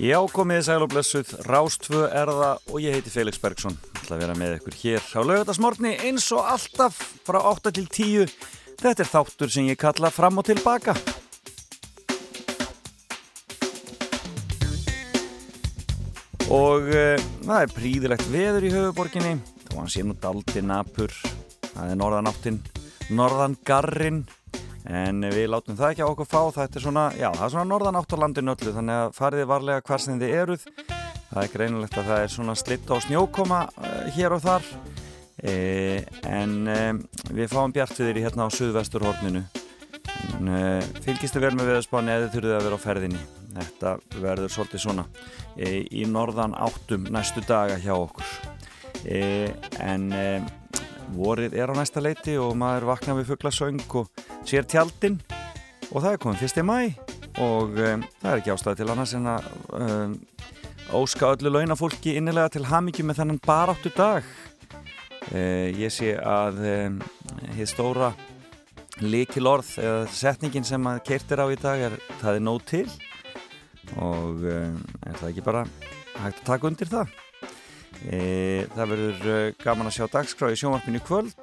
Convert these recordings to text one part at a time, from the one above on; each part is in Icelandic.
Já, komið sæl og blessuð, Rástfö er það og ég heiti Felix Bergsson. Það ætla að vera með ykkur hér á lögadagsmorni eins og alltaf frá 8 til 10. Þetta er þáttur sem ég kalla fram og tilbaka. Og uh, það er príðilegt veður í höfuborginni, þá hann sé nú daldi napur, það er norðanáttinn, norðangarrin en við látum það ekki á okkur fá þetta er svona, já, það er svona norðan átt á landinu öllu þannig að fariði varlega hvar sem þið eruð. Það er greinilegt að það er svona slitt á snjókoma uh, hér og þar. E, en um, við fáum bjartviðir í hérna á suðvesturhorninu. En uh, fylgist þið vel með viðspáni eða þurfið að vera á ferðinni? Þetta verður svolítið svona e, í norðan áttum næstu daga hjá okkur. E, en vorið er á næsta leiti og maður vakna við fugglasöng og sér tjaldinn. Og það er komið fyrst í mæ og um, það er ekki ástæði til annars en að um, óska öllu launafólki innilega til hamingi með þennan baráttu dag. Uh, ég sé að um, hér stóra líkilorð eða setningin sem að keirtir á í dag er það er nóg til. Og er það ekki bara hægt að taka undir það E, það verður uh, gaman að sjá dagskrá í sjónvarpinu kvöld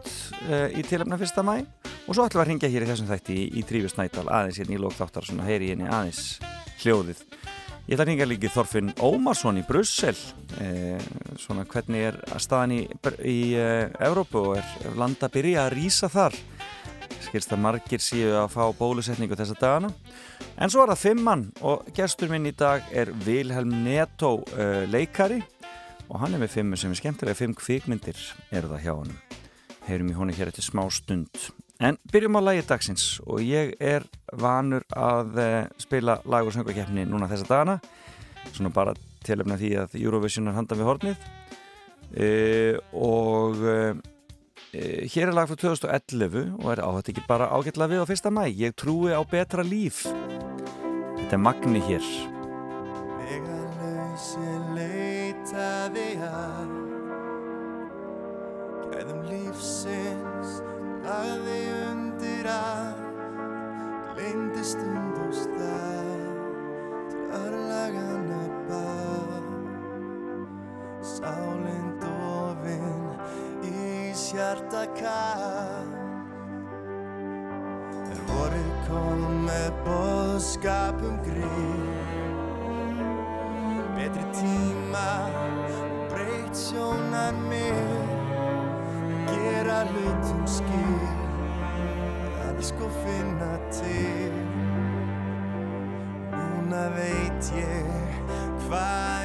uh, í tilöfna fyrsta mæ og svo ætlum við að ringja hér í þessum þætti í, í Trífusnætal aðeins hérna í lókþáttar svona heyri henni aðeins hljóðið. Ég ætla að ringja líki Þorfinn Ómarsson í Brussel. E, svona hvernig er að staðan í, í Evrópu og er landa að byrja að rýsa þar? Skilst að margir síu að fá bólusetningu þessa dagana. En svo er það fimmann og gestur minn í dag er Vilhelm Netto leikari og hann er með fimmu sem er skemmtilega fimm kvikmyndir eru það hjá hann heyrum í honi hér eftir smá stund. En byrjum á lægi dagsins. Og ég er vanur að uh, spila lag og söngakeppni núna þessa dagana. Svona bara tilöfna því að Eurovision er handan við hornið. Uh, og uh, hér er lag frá 2011 og er áhætt ekki bara ágætla við á fyrsta mæ ég trúi á betra líf. Þetta er Magni hér. Leitaði að Gæðum lífsins lagði undir að Gleindi stund og stað til örlagana bað Sálinn dofin í sjarta kall Er vorið kom með boðskapum grið betri tíma og breytt sjónar mig gera hlutum skil að sko finna til. Núna veit ég hvað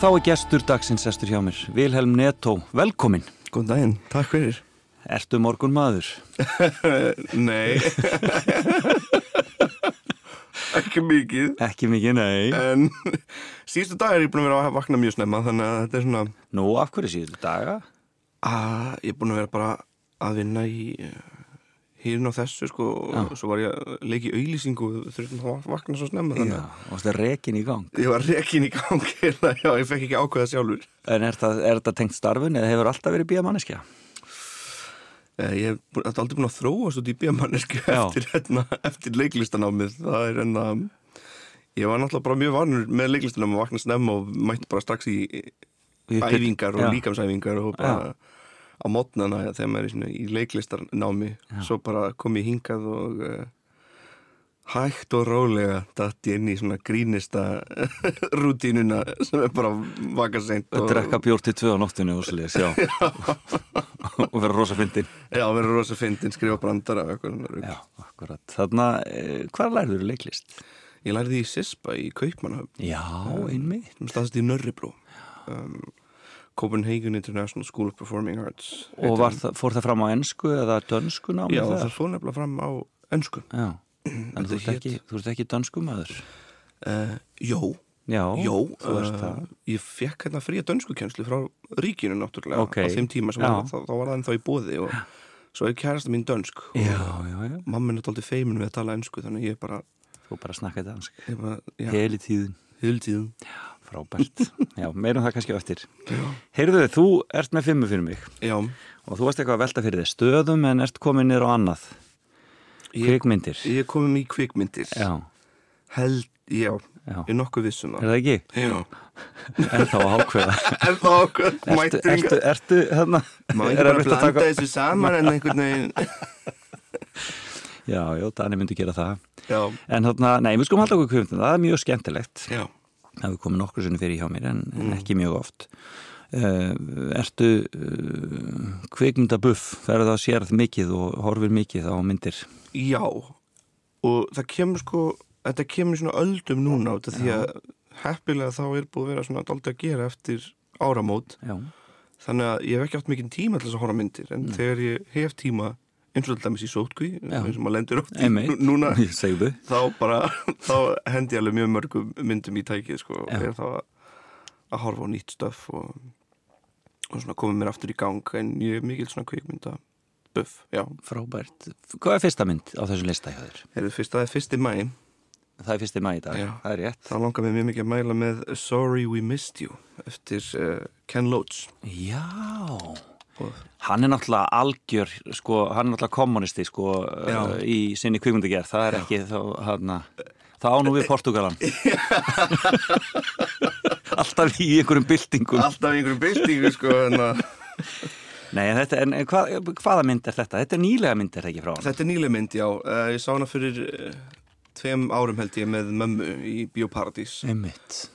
Og þá er gestur dagsins sestur hjá mér, Vilhelm Netto, velkomin. Góðan daginn, takk fyrir. Ertu morgun maður? Nei. Ekki mikið. Ekki mikið, nei. En síðustu dag er ég búin að vera að vakna mjög snemma þannig að þetta er svona Nú, af hverju síðustu daga? að ég er búin að vera bara að vinna í hérna á þessu sko og svo var ég að leiki auðlýsingu og þurftum að vakna svo snemma þannig Já, og það er rekin í gang. ég var rekin í gang hérna, já, ég fekk ekki ákveða sjálfur. En er, þetta tengt starfun eða hefur alltaf verið bíamanneskja? Eh, Ég hef aldrei búin að þróast út í bíamannesku Já. eftir, hérna, eftir leiklistanámið. Það er enna, ég var náttúrulega bara mjög vanur með leiklistanám að vakna snemma og mætti bara strax í æfingar og Já. líkamsæfingar og bara á mótnana þegar maður er í, leiklistarnámi. Svo bara kom ég hingað og uh, hægt og rólega datt ég inn í svona grínista rútínuna sem er bara vaka seint. Að drekka bjór til tvö á nóttinu og sliðis, já. og vera rosa fyndin. Já, vera rosa fyndin, skrifa brandara og eitthvað. Já, akkurat. Þarna, eh, hvað lærður þú leiklist? Ég lærði í Sispa í Kaupmannahöfn Já, einmitt. sem staðist í Nörribró um, Copenhagen International School of Performing Arts. Og það, fór það fram á ennsku eða dönsku námi Já, það fór nefnilega fram á Já, en þú ert ekki, þú ert ekki dönsku maður? Uh, Jó, Já, jó þú ert uh, það. Ég fekk hérna fría dönskukenslu frá ríkinu náttúrulega Ok. á þeim tíma sem var, þá, þá var það ennþá í bóði og svo er kærasta mín dönsk Já, og já, já, mamma er náttúrulega feimin við að tala önsku þannig ég bara, þú bara snakkaði dansk. Ég bara já, frábært. Já, meirum það kannski á eftir. Heyrðu, þú ert með fimmu fyrir mig. Já, og þú varst eitthvað að velta fyrir þig stöðum en ert komin niður á annað. Ég, Kvikmyndir. ég komum í kvikmyndir. Já, Held, já, já, ég nokkuð vissum er það ekki? Já. En þá ákveða. En þá okkur Ertu, ertu, ertu, hérna Má ekki bara blanda taka- þessu saman en einhvern veginn? Já, já, Dani myndi gera það. Já, En þarna, nei, við skulum halda okkur kvikmyndin Það er mjög skemmtilegt. Já Það hefur komið nokkur sinni fyrir hjá mér en, Mm. en ekki mjög oft. Uh, Ertu uh, kvikmyndabuff? Þegar það sérð mikið og horfir mikið á myndir? Já Og það kemur sko Þetta kemur svona öldum núna út af Því að heppilega þá er búið að vera svona Daldið að gera eftir áramót. Já, Þannig að ég hef ekki átt mikinn tíma til þess að horfa myndir Mm. En þegar ég hef tíma eins og alltaf í sótkví eins og maður lendur oft í núna þá bara, þá hendi alveg mjög mörgum myndum í tækið sko, og er þá að, að horfa á nýtt stöf og, og komið mér aftur í gang en ég er mikil svona kvikmynda buff, já, Frábært. Hvað er fyrsta mynd á þessum er að það er fyrsti mæ Það er fyrsti mæ í dag, Já. það er rétt. Þá langar mér mjög mikið að mæla með Sorry We Missed You eftir uh, Ken Loach. Já og, Hann er náttúrulega algjör, sko, hann er náttúrulega kommunisti, sko, Já. uh, í sinni kvikmyndagerð, það er ekki þá, hann það ánú við Portugalan. Alltaf í einhverjum byltingum. alltaf í einhverjum byltingu sko, en að Nei, en þetta, en hvað, hvaða mynd er þetta? Þetta er nýlega mynd, er það ekki frá hann? þetta er nýlega mynd, já uh, ég sá hana fyrir uh, tveim árum held ég með mömmu í Bíóparadís.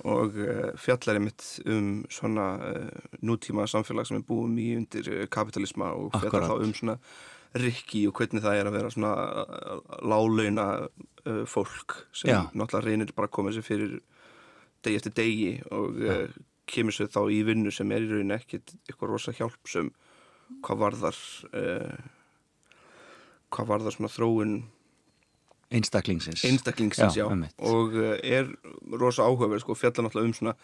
Og uh, fjallar einmitt um svona uh, nútíma samfélag sem við búum í undir uh, kapitalisma og fjallar þá um svona rikki og hvernig það er að vera svona lálauna uh, fólk sem Já. náttúrulega reynir bara að koma sér fyrir degi eftir degi og kemur sér þá í vinnu sem er í rauninni ekkit eitthvað rosa hjálpsum hvað varðar uh, hvað varðar svona þróun Einstaklingsins. einstaklingsins, Já, já, og uh, er rosa áhugaverð, sko, fjallar náttúrulega um svona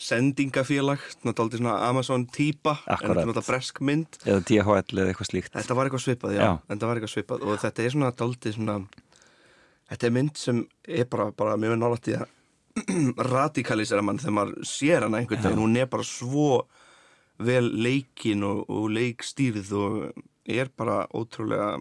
sendingafélag, náttúrulega svona Amazon típa, en náttúrulega bresk mynd. Eða DHL eða eitthvað slíkt. þetta var eitthvað svipað, já, Já. þetta var eitthvað svipað og þetta er svona daldið svona þetta er mynd sem er bara, bara mjög í að radikalisera mann þegar maður sér hana einhvern veginn, hún er bara svo vel leikin og, og leikstýrið og er bara ótrúlega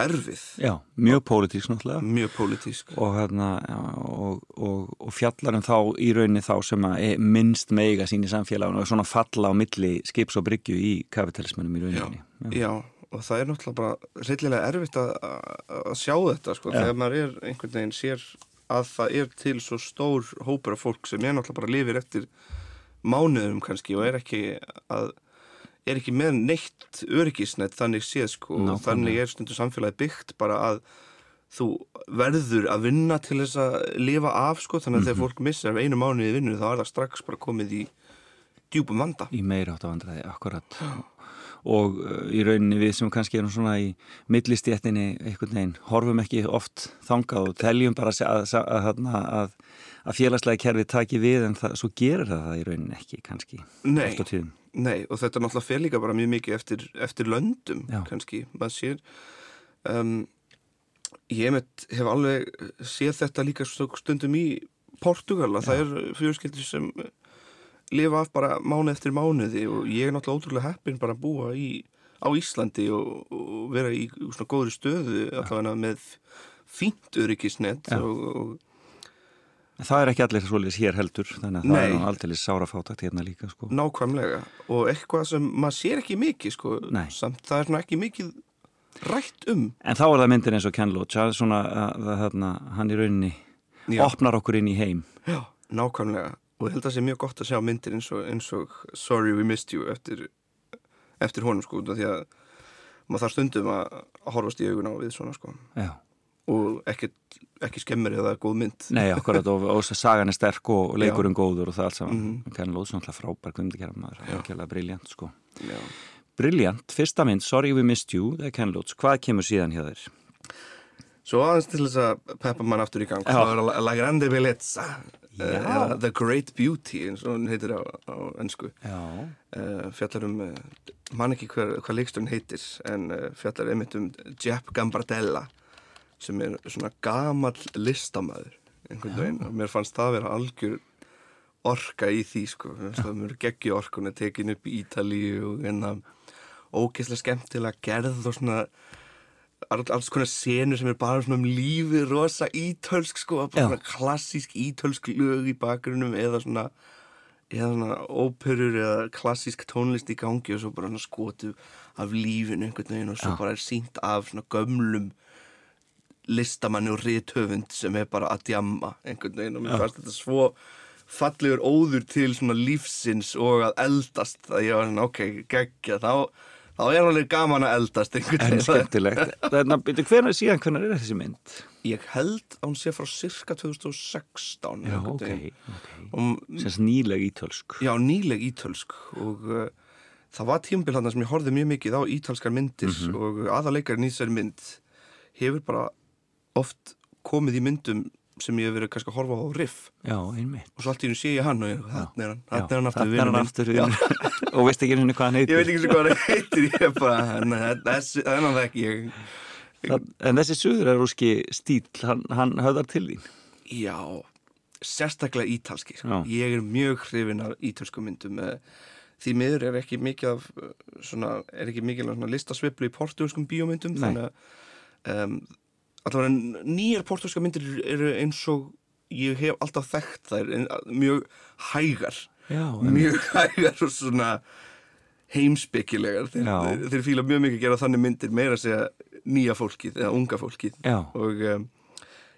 erfið, Já, mjög pólitísk náttúrulega. mjög pólitísk og, hérna, já, og, og, og fjallar um þá í rauninni þá sem að er minnst meiga sín í samfélaginu og svona falla á milli skips og bryggju í kapitalismannum í já, rauninni. já, og það er náttúrulega bara reyðilega erfitt að að sjá þetta sko, Já. þegar maður er einhvern veginn sér að það er til svo stór hópur af fólk sem er náttúrulega bara lifir eftir mánuðum kannski og er ekki að er ekki með neitt öryggisnett þannig séð sko. Og Nákvæmlega. þannig er stundu samfélagi byggt bara að þú verður að vinna til þess að lifa af sko, þannig að þegar fólk missar einu mánuði í vinnu þá er það strax bara komið í djúpum vanda. Í meira átt að vandræði, akkurat. Og uh, í rauninni við sem kannski erum svona í millistjættinni einhvern veginn, horfum ekki oft þangað og teljum bara að, að, að, að, að félagslega kerfi taki við en það, svo gerir það það í rauninni ekki kannski Nei. Nei, og þetta náttúrulega fer líka bara mjög mikið eftir, eftir löndum Já. kannski, maður sér um, ég mitt hef alveg séð þetta líka stundum í Portugal að það er fjölskyldur sem lifa af bara mánu eftir mánuði og ég er náttúrulega ótrúlega heppin bara að búa í, á Íslandi og, og vera í svona góðri stöðu allavega með fínt öryggisnett Já. og, og Það er ekki allir svolítið hér heldur þannig að það Nei. er nú aldrei sárafátakt hérna líka sko. nákvæmlega og eitthvað sem maður sér ekki mikið sko, Nei. samt það er svona ekki mikið rætt um En þá er það myndin eins og Ken Loach það er svona að, þarna, hann í rauninni Já. opnar okkur inn í heim Já, nákvæmlega og ég held að það sé mjög gott að sjá myndir eins og, eins og Sorry We Missed You eftir, eftir honum sko því að maður þarf stundum að að horfast í augun á við svona sko Já. Og ekki, ekki skemmir eða góð mynd. Nei, akkurat og, og sagan er sterk og leikurinn góður og það allt saman. Mhm. Ken Loach er náttúrulega frábær kvimdikera maður, algjörlega briljant sko. Já. Briljant, fyrsta mynd, Sorry We Missed You það er Ken Loach, hvað kemur síðan hjá þér? Svo aðeins til þess að peppa mann aftur í gang þá er La, Grande Bellezza uh, eða The Great Beauty eins og hún heitir á, á ennsku uh, fjallar um uh, man ekki hvað leiksturinn heitir en uh, fjallar einmitt um Jepp Gambardella sem er svona gamall listamæður einhvern veginn og mér fannst það að vera algjör orka í því sko. Mér geggi orkun að tekin upp í Ítalíu og enna ógeðslega skemmtilega gerð og svona all- alls konar senur sem er bara svona um lífi rosa ítölsk sko, bara klassísk ítölsk lög í bakgrunum eða svona eða svona óperur eða klassísk tónlist í gangi og svo bara svona skotu af lífinu einhvern veginn og svo Já. bara er sínt af svona gömlum listamanni og rithöfund sem er bara að djamma einhvern veginn og mér fannst þetta svo fallegur óður til svona lífsins og að eldast að ég var svona ok, geggja þá, þá er alveg gaman að eldast einhvern en veginn. skemmtilegt. Að byrju hvernig síðan, hvernig er þessi mynd? ég held að hún sé frá cirka 2016 Já, ok, ok. Sens nýleg ítölsk. Já, nýleg ítölsk og uh, það var tímabil hann sem ég horfði mjög mikið á ítalskar myndir Mhm. og aðaleikarinn í þessari mynd hefur bara oft komið í myndum sem ég hef verið kannski að horfa á riff. Já, og svo allt í hennu sé ég hann og ég, þannig er hann, þannig er hann aftur er hann aftur og veist ekki henni hvað hann Ég heitir veit ekki hvað hann heitir, ég er bara, þannig að það ekki ég, Það, en þessi suður er úrski stíl hann, hann höfðar til þín? Já, sérstaklega ítalski sko. Já. Ég er mjög hrifin af ítölsku myndum eh, Því miður er ekki mikið af eh, svona, er ekki mikið af listasviplu í portugalskum bíómyndum Nei. þannig að um, allavega nýjar portugalska myndir eru eins og ég hef alltaf þekkt þær mjög hægar. Já, mjög hægar og svona heimspekilegar. Þeir, þeir, fíla mjög mikið að gera þannig myndir meira að segja nýja fólkið eða unga fólkið. Já. og um,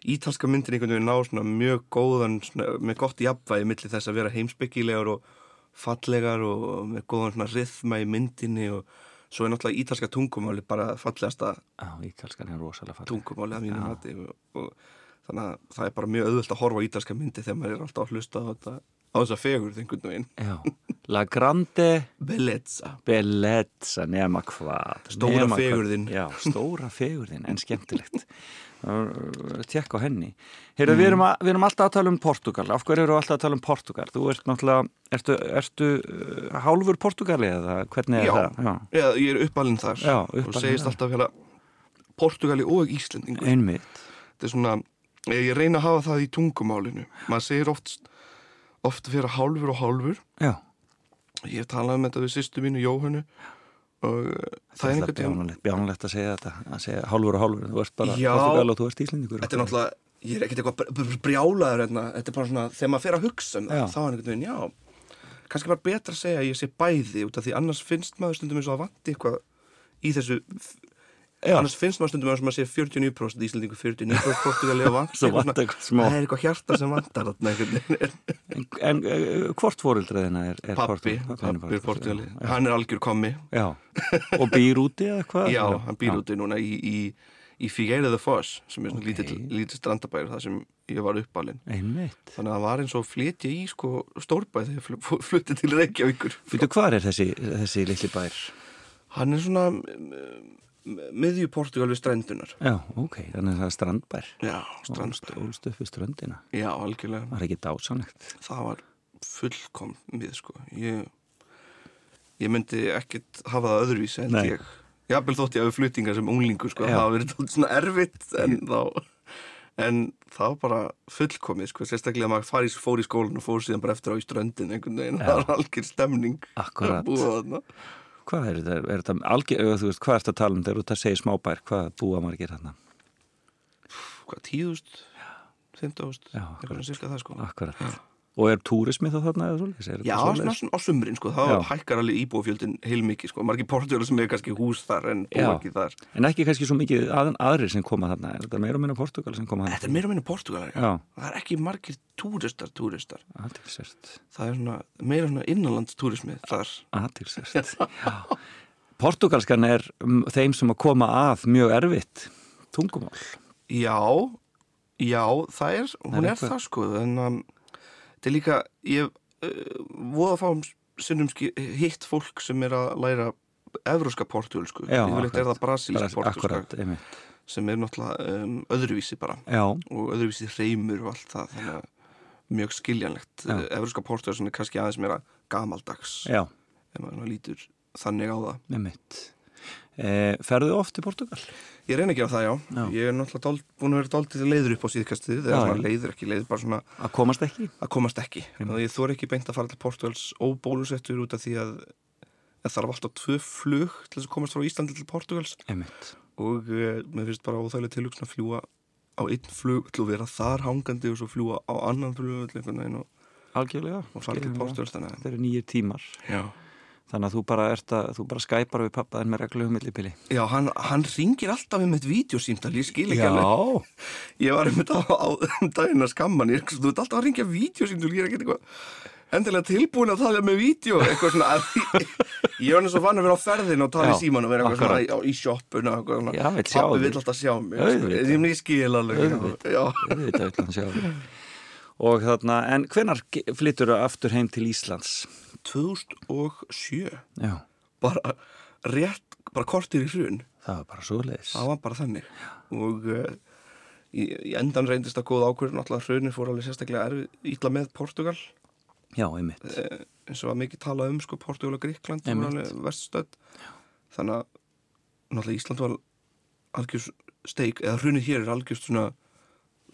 ítalska myndir einhvern veginn ná svona mjög góðan svona, með gott jafnvægi milli þess að vera heimspekilegar og fallegar og með góðan svona rithma í myndinni og svo er náttúrulega ítalska tungumáli bara fallegasta er tungumáli að mínu og þannig að það er bara mjög auðvöld að horfa ítalska myndi þegar maður er alltaf að hlusta á þetta á þessa fegur einhvern veginn. Já, La Grande Bellezza. Bellezza nema hvað. Stóra nema hvað. fegurðin. Já, stóra fegurðin, en skemmtilegt Tjekk á henni. Heyrðu, við, erum að, við erum alltaf að tala um Portugal Af hverju eru alltaf að tala um Portugal? Þú ert náttúrulega, ertu, ertu uh, hálfur Portugali eða hvernig er Já. það? Já, Já, ég er uppalinn þar. Já, og uppalinn segist þar. alltaf hérna Portugali og Íslendingur. Einmitt. Þetta er svona, ég ég reyna að hafa það í tungumálinu. Maður segir oft oft vera hálfur og hálfur. Já, ég hef talað um þetta við sýstu mínu Jóhannu og uh, það er einhvern veginn bjánulegt að segja þetta að segja hálfur og hálfur, þú ert bara. Portugal og þú ert Íslendingur þetta er náttúrulega, ég er ekkert eitthvað br- br- brjálaður hérna, þetta er bara svona, þegar maður fer að hugsa um það, þá er einhvern veginn, já kannski bara betra að segja að ég sé bæði út af því annars finnst maður stundum eins og að vanti eitthvað í þessu. Annars finnst maður stundum og maður sé 49% Íslandingu 49% Portugali og smá. það er eitthvað hjarta sem vantar En, en uh, hvort fóreldræðina er, er pappi, pappi er Portugali hann er algjör kommi. Já. og býr úti eða hvað? já, hann býr úti núna í, í, í Figueira de Foz sem er svona Ok. lítill, lítill strandabæri það sem ég var uppalinn. Þannig að það var eins og flytja í sko stórbæð þegar ég fl- flutti til Reykjavíkur. Fyrir hvað er þessi, þessi litli bær? hann er svona miðju Portugal við strændunar Já, ok, þannig að það er strandbær. já, strand, Ólst, ólst upp við ströndina. já, algjörlega er ekki dásanlegt. það var fullkom við sko ég, ég myndi ekkit hafa það öðruvísi en Nei. ég jafnvel þótt ég hafi fluttingar sem unglingur sko, Já. það hafa verið svona erfitt en þá en það var bara fullkomið sko, sérstaklega að maður fari, fór í skólan og fór síðan bara eftir á í ströndin einhvern veginn, Já. það var algjör stemning Akkurat. Hvað er þetta? Er þetta algjör, þú veist, hvað er þetta að tala um þegar að segja smábær? Hvað búa margir þarna? hvað, tíðust, fimmtúst Já, akkurat. sko Akkurat. Og er túrismi þá þarna eða? Er þetta Já, svona, á sumrin sko, Já. hækkar alveg íbúafjöldin heilmikið sko, margir portjólar sem er kannski hús þar en Já. ekki þar En ekki kannski svo mikið að, aðrir sem koma þarna. Er þetta meira og minna Portugal sem koma þarna? Þetta er meira og minna portugalar Já, Það er ekki margir túristar, túristar aðtilsert. Það er svona, meira svona innanlandstúrismi þar Aðtilsert. Já. Portugalskan er þeim sem að koma að mjög erfitt tungumál. Já, já, það er, hún er, eitthvað- það sko en um, þetta er líka ég uh, voða fáum sinnum ski- hitt fólk sem er að læra evróska portugalsku yfirleitt er það brasilísk portugalska sem er náttúrulega um, öðruvísi bara. Já, og öðruvísi reymur og allt það þannig að mjög skiljanlegt. Já. evróska portugalska er kannski aðeins meira gamaldags já, ef maður lítur þannig á það. Einmitt. E, ferðu oft til Portugal? Ég reyna að gera það, já. Já. Ég er náttúrulega dál, búin að vera dálítið leiður upp á síðkastið, Já, eða svona leiður ekki, leiður bara svona Að komast ekki? að komast ekki. Þannig að ég þóri ekki beint að fara til Portugals óbólusettur út af því að það þarf alltaf tvö flug til þess að komast frá Íslandi til Portugals Einmitt. og uh, mér finnst bara óþægilega tilhugsun að fljúa á einn flug og vera þar hangandi og svo fljúa á annan flug Algjörlega. og fara til. Portugals að Þetta eru nýjir tímar. Já, Þannig að þú bara, að, þú bara skæpar við pappaðin með reglugum millipili. já hann, hann ringir alltaf um eitt vídeosýmtal, ég skil ekki alveg Já, Ég var einmitt á, á um daginn að skamma hann, þú ert alltaf að ringja vídeosýmtal, ég er ekkert eitthvað endilega tilbúin að tala með vídeo eitthvað svona að ég var og vann að vera á ferðin og tala í síman og vera eitthvað akkurat. svona í, í svona. Já, vill sjá Pabbi þig. vill alltaf sjá mig Auðvitað. ég, skil alveg. Auðvitað vill hann sjá þig. Og þarna, en hvenar flyttur þú aftur heim til Íslands? 2007 Já, bara rétt, bara kortir í hrun. Það var bara svo leiðis. það var bara þannig. Og uh, í, í endan reyndist að góð ákvörðun. Alltaf hrunin fór alveg sérstaklega erfið ítla með Portugal. Já, einmitt. eh, eins og að mikið talað um sko Portugal og Gríkland verststödd þannig að náttúrulega Ísland var algjör steik eða hrunið hér er algjör svona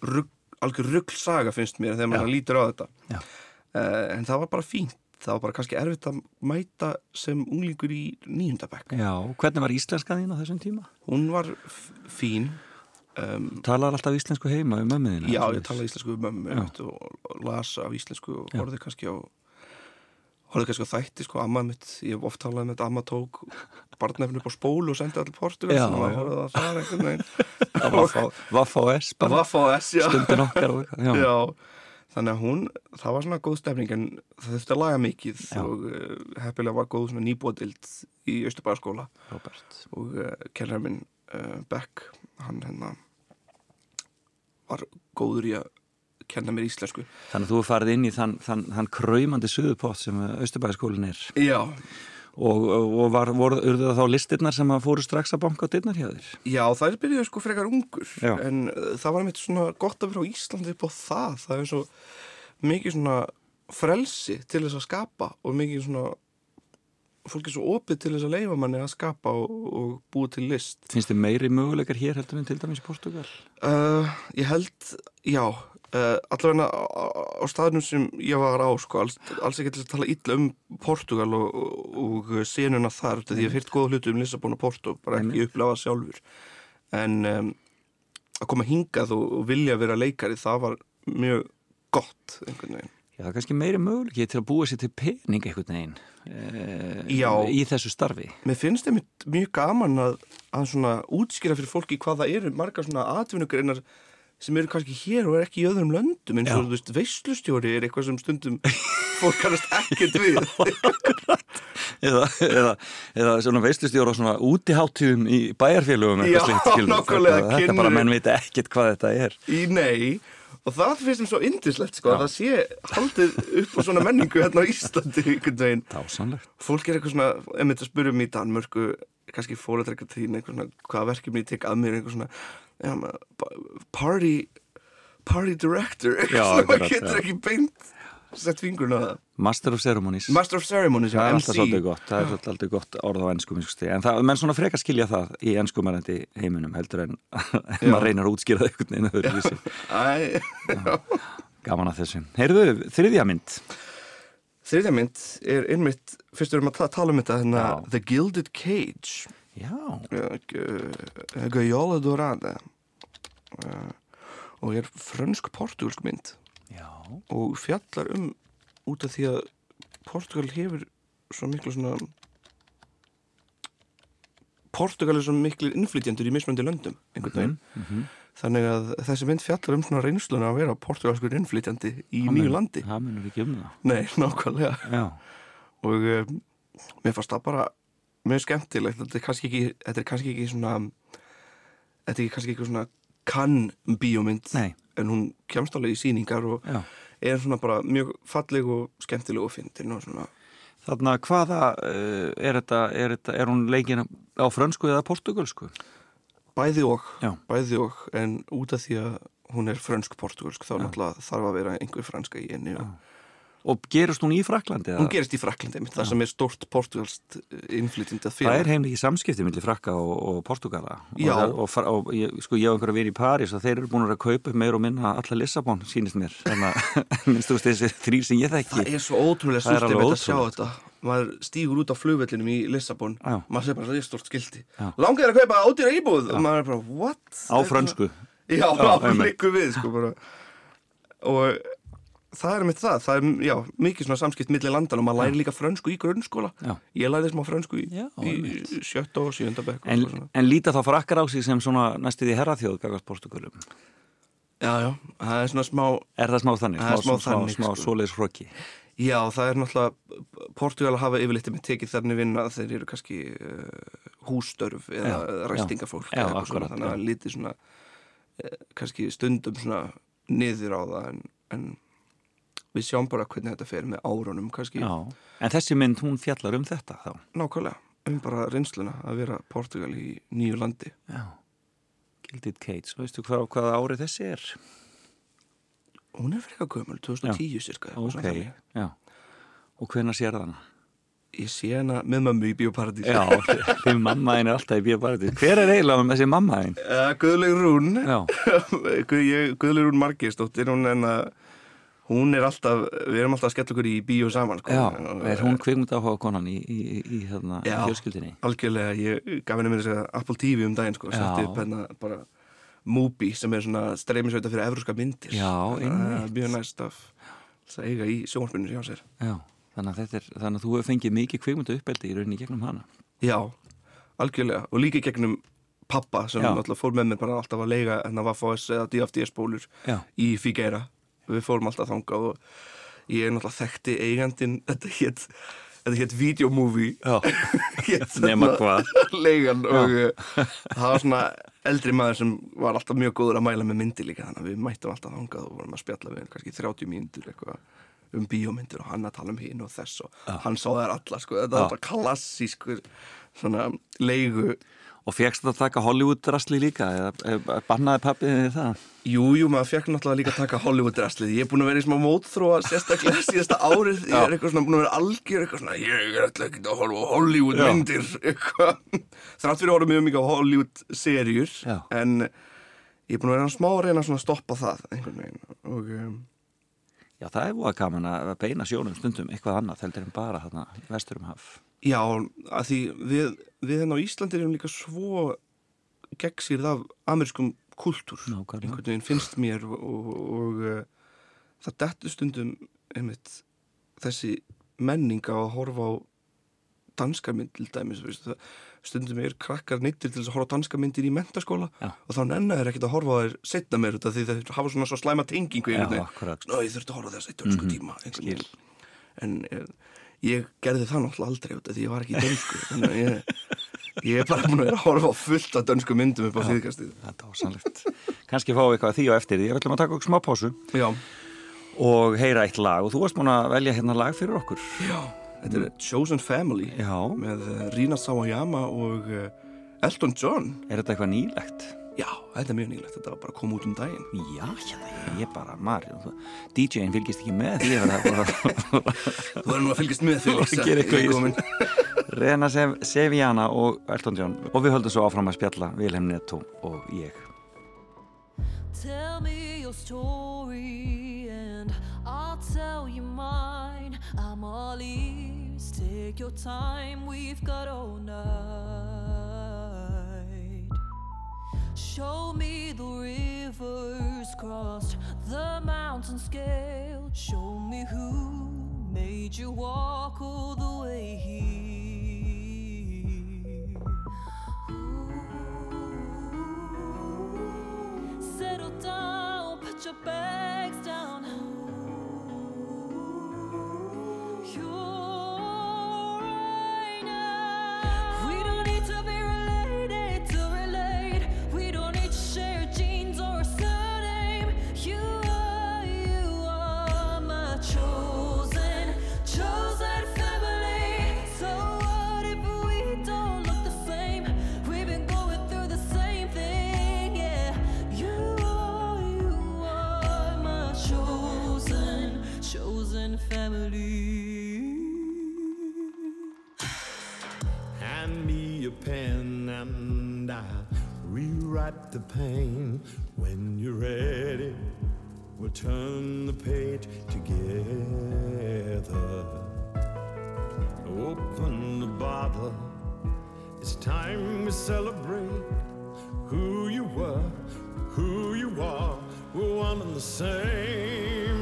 rugg, algjör rugglsaga finnst mér þegar maður lítur á þetta uh, en það var bara fínt það var bara kannski erfitt að mæta sem unglingur í nýjundabæk Já, hvernig var íslenska þín á þessum tíma? hún var fín um, Talar alltaf íslensku heima um mömmuðina? já ég talaði íslensku um mömmu og, las af íslensku og Já. horfði kannski á horfði kannski á þætti sko, amma mitt, ég hef oft talað með þetta, amma tók barnefni upp á spólu og sendið allir Portugal, þannig að já. horfði það þar einhvern veginn. Vaff á S, bara Vaff á S, já. stundin okkar og. Já. Já, þannig að hún, það var svona góð stefning en það þurfti að laga mikið Já. og uh, heppilega var góð svona nýbóðild í Östubæðarskóla Robert. og uh, kennar minn uh, Beck, hann hérna var góður í að kenna mér íslensku. Þannig að þú farið inn í þann, þann, þann kraumandi suðupott sem Östubæðaskólinn er. Já, Og, og var, voru, það þá listirnar sem að fóru strax að banka dyrnar hjá þér? Já, það er byrjuð sko frekar ungur Já. en uh, það var mitt svona gott að vera á Íslandi upp á það, það er svo mikið svona frelsi til þess að skapa og mikið svona fólk er svo opið til þess að leifa manni að skapa og, og búa til list Finnst þið meiri möguleikar hér heldur en til dæmis í Portugal? uh, Ég held, já uh, allavega á, staðnum sem ég var á sko, alls, alls ekki til að tala illa um Portugal og, og, senuna þar, því ég hef hýrt góða hluti um Lissabon og Porto, bara ekki upplefa sjálfur en um, að koma hingað og, og vilja vera leikari það var mjög gott einhvern veginn Já, það er kannski meiri möguleiki til að búa sér til pening einhvern veginn e, Já. í þessu starfi. Mér finnst þeim mjög gaman að, að svona útskýra fyrir fólki hvað það eru margar svona atvinnugreinar sem eru kannski hér og er ekki í öðrum löndum eins og þú veist, veislustjóri er eitthvað sem stundum fólk kannast ekkert við. Eða, eða, eða svona veistustjóra á svona útiháttíðum í bæjarfélögum Já, nákvæmlega, þetta, kynnir- bara menn vita ekkert hvað þetta er. Í nei og það finnst þeim svo indislegt sko, að það sé haldið upp á svona menningu hérna á Íslandi Dásanlegt fólk er eitthvað svona, einmitt að spyrja mig í Danmörku kannski fórættrækka tíðin eitthvað svona, hvaða verkefni ég tek að mér eitthvað svona já, maður, party party director Já, maður getur ekki beint sett fingurna á það. Master of Ceremonies. Master of Ceremonies, já, er alltaf MC það er svolítið aldrei gott orð á ennskum en það, menn svona frekar skilja það í ennskumærandi heiminum heldur en maður reynar að útskýra það einhvern veginn gaman að þessu. Heyrðu, þriðja mynd Þriðja mynd er einmitt, fyrst erum að ta- tala um þetta hérna. The Gilded Cage. Já, uh, Gaiola Dorada. Uh, og er frönsk-portugalsk mynd. Já. Og fjallar um út af því að Portugal hefur svo miklu svona Portugal er svo miklu innflytjandur í mismöndi löndum einhvern veginn. Mhm. Þannig að þessi mynd fjallar um svona reynsluna að vera portugalskur innflytjandi í nýju landi. Það munur ekki um það. Nei, nákvæmlega. Já, og um, mér fannst það bara mjög skemmtilegt. Þetta er kannski ekki, þetta er kannski ekki svona þetta er kannski ekki svona kann bíómynd Nei. en hún kemst alveg í sýningar og já. er svona bara mjög falleg og skemmtileg og fyndin og svona. Þarna, hvaða uh, er þetta, er þetta, er hún leikin á frönsku eða portugalsku? Bæði og, Já. bæði og en út af því að hún er frönsk-portugalsk þá náttúrulega þarf að vera einhver franska í henni. Og Og gerist hún í Fraklandi? hún gerist í Fraklandi mitt, það sem er stórt portugalst innflytjandað fyrir Það er heimliki samskipti millir Frakka og, og Portugala Já. og, og, sko ég á einhverja vini í París og þeir eru búin að kaupa meir og minna alla Lissabon, sýnist mér. Þannig að minnst þú veist þessi þrýr sem ég þekki. Það er svo ótrúlega súrt alveg að sjá þetta maður stígur út á flugvellinum í Lissabon Já. maður sé bara er stort skildi Já. langar þér að kaupa átýra íbúð og maður er bara, what? á frönsku Já, Já, já einmitt. líku við sko bara og það er mitt það, það er já, mikið svona samskipt milli landan og maður læri líka frönsku í grunnskóla Já. ég læri smá frönsku í, Já, í einmitt. sjötta og sjönda bekk en, en líta þá Frakkar á sig sem svona næstu því herraþjóð gagast Portugalum já, já, það er svona smá Er það smá þannig? Það er smá smá, þannig, smá, sko. smá svoleiðis hrokki Já, það er náttúrulega Portugal hafa yfirleitt með tekið þarna vinna að þeir eru kannski uh, hússtörf eða Já, ræstingafólk já. Eða eitthvað svona, akkurat, þannig að já. lítið svona uh, kannski stundum svona niður á það en, en við sjáum bara hvernig þetta fer með árunum kannski Já, en þessi mynd hún fjallar um þetta þá nákvæmlega um bara reynsluna að vera Portugal í nýju landi Já Gilded Cage, veistu hvað, hvaða árið þessi er? Hún er frekar gömul, 2010 cirka eitthvað Ok, svona þannig. já Og hvenær sér það hana? Ég sé hana með mömmu í Bíóparadís Já, því mamma þín er alltaf í bíóparadís Hver er eiginlega um þessi mamma þín? uh, Guðleg Rún Já, Guð- ég- Guðlaug Rún Margeisdóttir hún, að, hún er alltaf við erum alltaf að skella okkur í bíó saman sko. já, er hún kvikmynd áhuga konan í, í, í, í Já. fjölskyldinni? algjörlega, ég gaf henni mér að segja Apple TV um daginn, sko, Já. setti upp hérna bara Mubi sem er svona streymisveita fyrir evruska myndir. Já, Það einmitt. mjög næst af að eiga í sjónvarpinu hjá sér. Já, þannig að, er, þannig að þú hefur fengið mikið kvikmyndu uppeldi í rauninni gegnum hana. Já, algjörlega, og líka gegnum pappa sem náttúrulega fór með mér bara alltaf að leiga en að Vaffos eða DFDS bólur í Figueira við fórum alltaf þangað og ég er náttúrulega þekkti eigandinn. Þetta hétt þetta hétt videomovie nema hvað. Leigan og uh, það var svona eldri maður sem var alltaf mjög góður að mæla með myndi líka þannig að við mættum alltaf þangað og vorum að spjalla við hann kannski 30 mínútur eitthvað um bíómyndir og hann að tala um hinn og þess og hann sá þær allar sko, þetta var bara klassískur svona leigu Og fegst það að taka Hollywood-drasli líka eða bannaði pappið þið það? Jú, jú, maður fekk náttúrulega líka að taka Hollywood-dresslið. Ég er búin að vera í smá mótþróa sérstaklega síðasta árið. Ég er eitthvað svona búin að vera algjör, eitthvað svona, ég er alltaf ekki að horfa Hollywood-myndir, eitthvað. Þrátt fyrir að horfa mjög mikið á Hollywood-serjur, en ég er búin að vera smá að reyna að stoppa það, einhvern veginn. Og um, Já, það er búið gaman að beina sjónum stundum eitthvað annað en já, að því við, við hérna á Íslandi erum líka svo gegnsýrð af amerískum kultúr. Nákvæmlega. einhvern veginn finnst mér og, og, og uh, það dettur stundum einmitt þessi menning á að horfa á danska mynd til dæmis veist, stundum er krakkar neittir til að horfa á danska myndir í mentaskóla Já. og þá nennar þeir ekkert að horfa á þær setna út af því þeir hafa svona svo slæma tengingu akkurat. Ná, ég þurfti að horfa á þess að dönsku tíma einhvern skil. veginn. en eh, ég gerði það náttúrulega aldrei út af því ég var ekki í dönsku þannig að ég, ég er bara búin að vera að horfa fullt af dönsku myndum upp á síðkastið Þetta var sannlegt. Kanski fáum við eitthvað að því á eftir því. Ég ætlum að taka okkur smá pásu Já, og heyra eitt lag og þú varst búin að velja hérna lag fyrir okkur. já, þetta er Chosen Family Já. með eh, Rina Sawayama og eh, Elton John Er þetta eitthvað nýlegt? Já, þetta er mjög nýlegt, þetta var bara að koma út um daginn Já, hérna, ég bara, Marjón, DJ-in fylgist ekki með því að vera Þú verður nú að fylgjast með því að gera eitthvað í þessu. Rena Sev Seviana og Elton John og við höldum svo áfram að spjalla Vilhelm Netto og ég. Tell me your story and I'll tell you mine. I'm all ears. Take your time, we've got all night. Show me the rivers crossed, the mountains scaled. Show me who made you walk all the way here. Settle down, put your bags down. You're the pain. When you're ready, we'll turn the page together. Open the bottle. It's time we celebrate who you were, who you are. We're one and the same.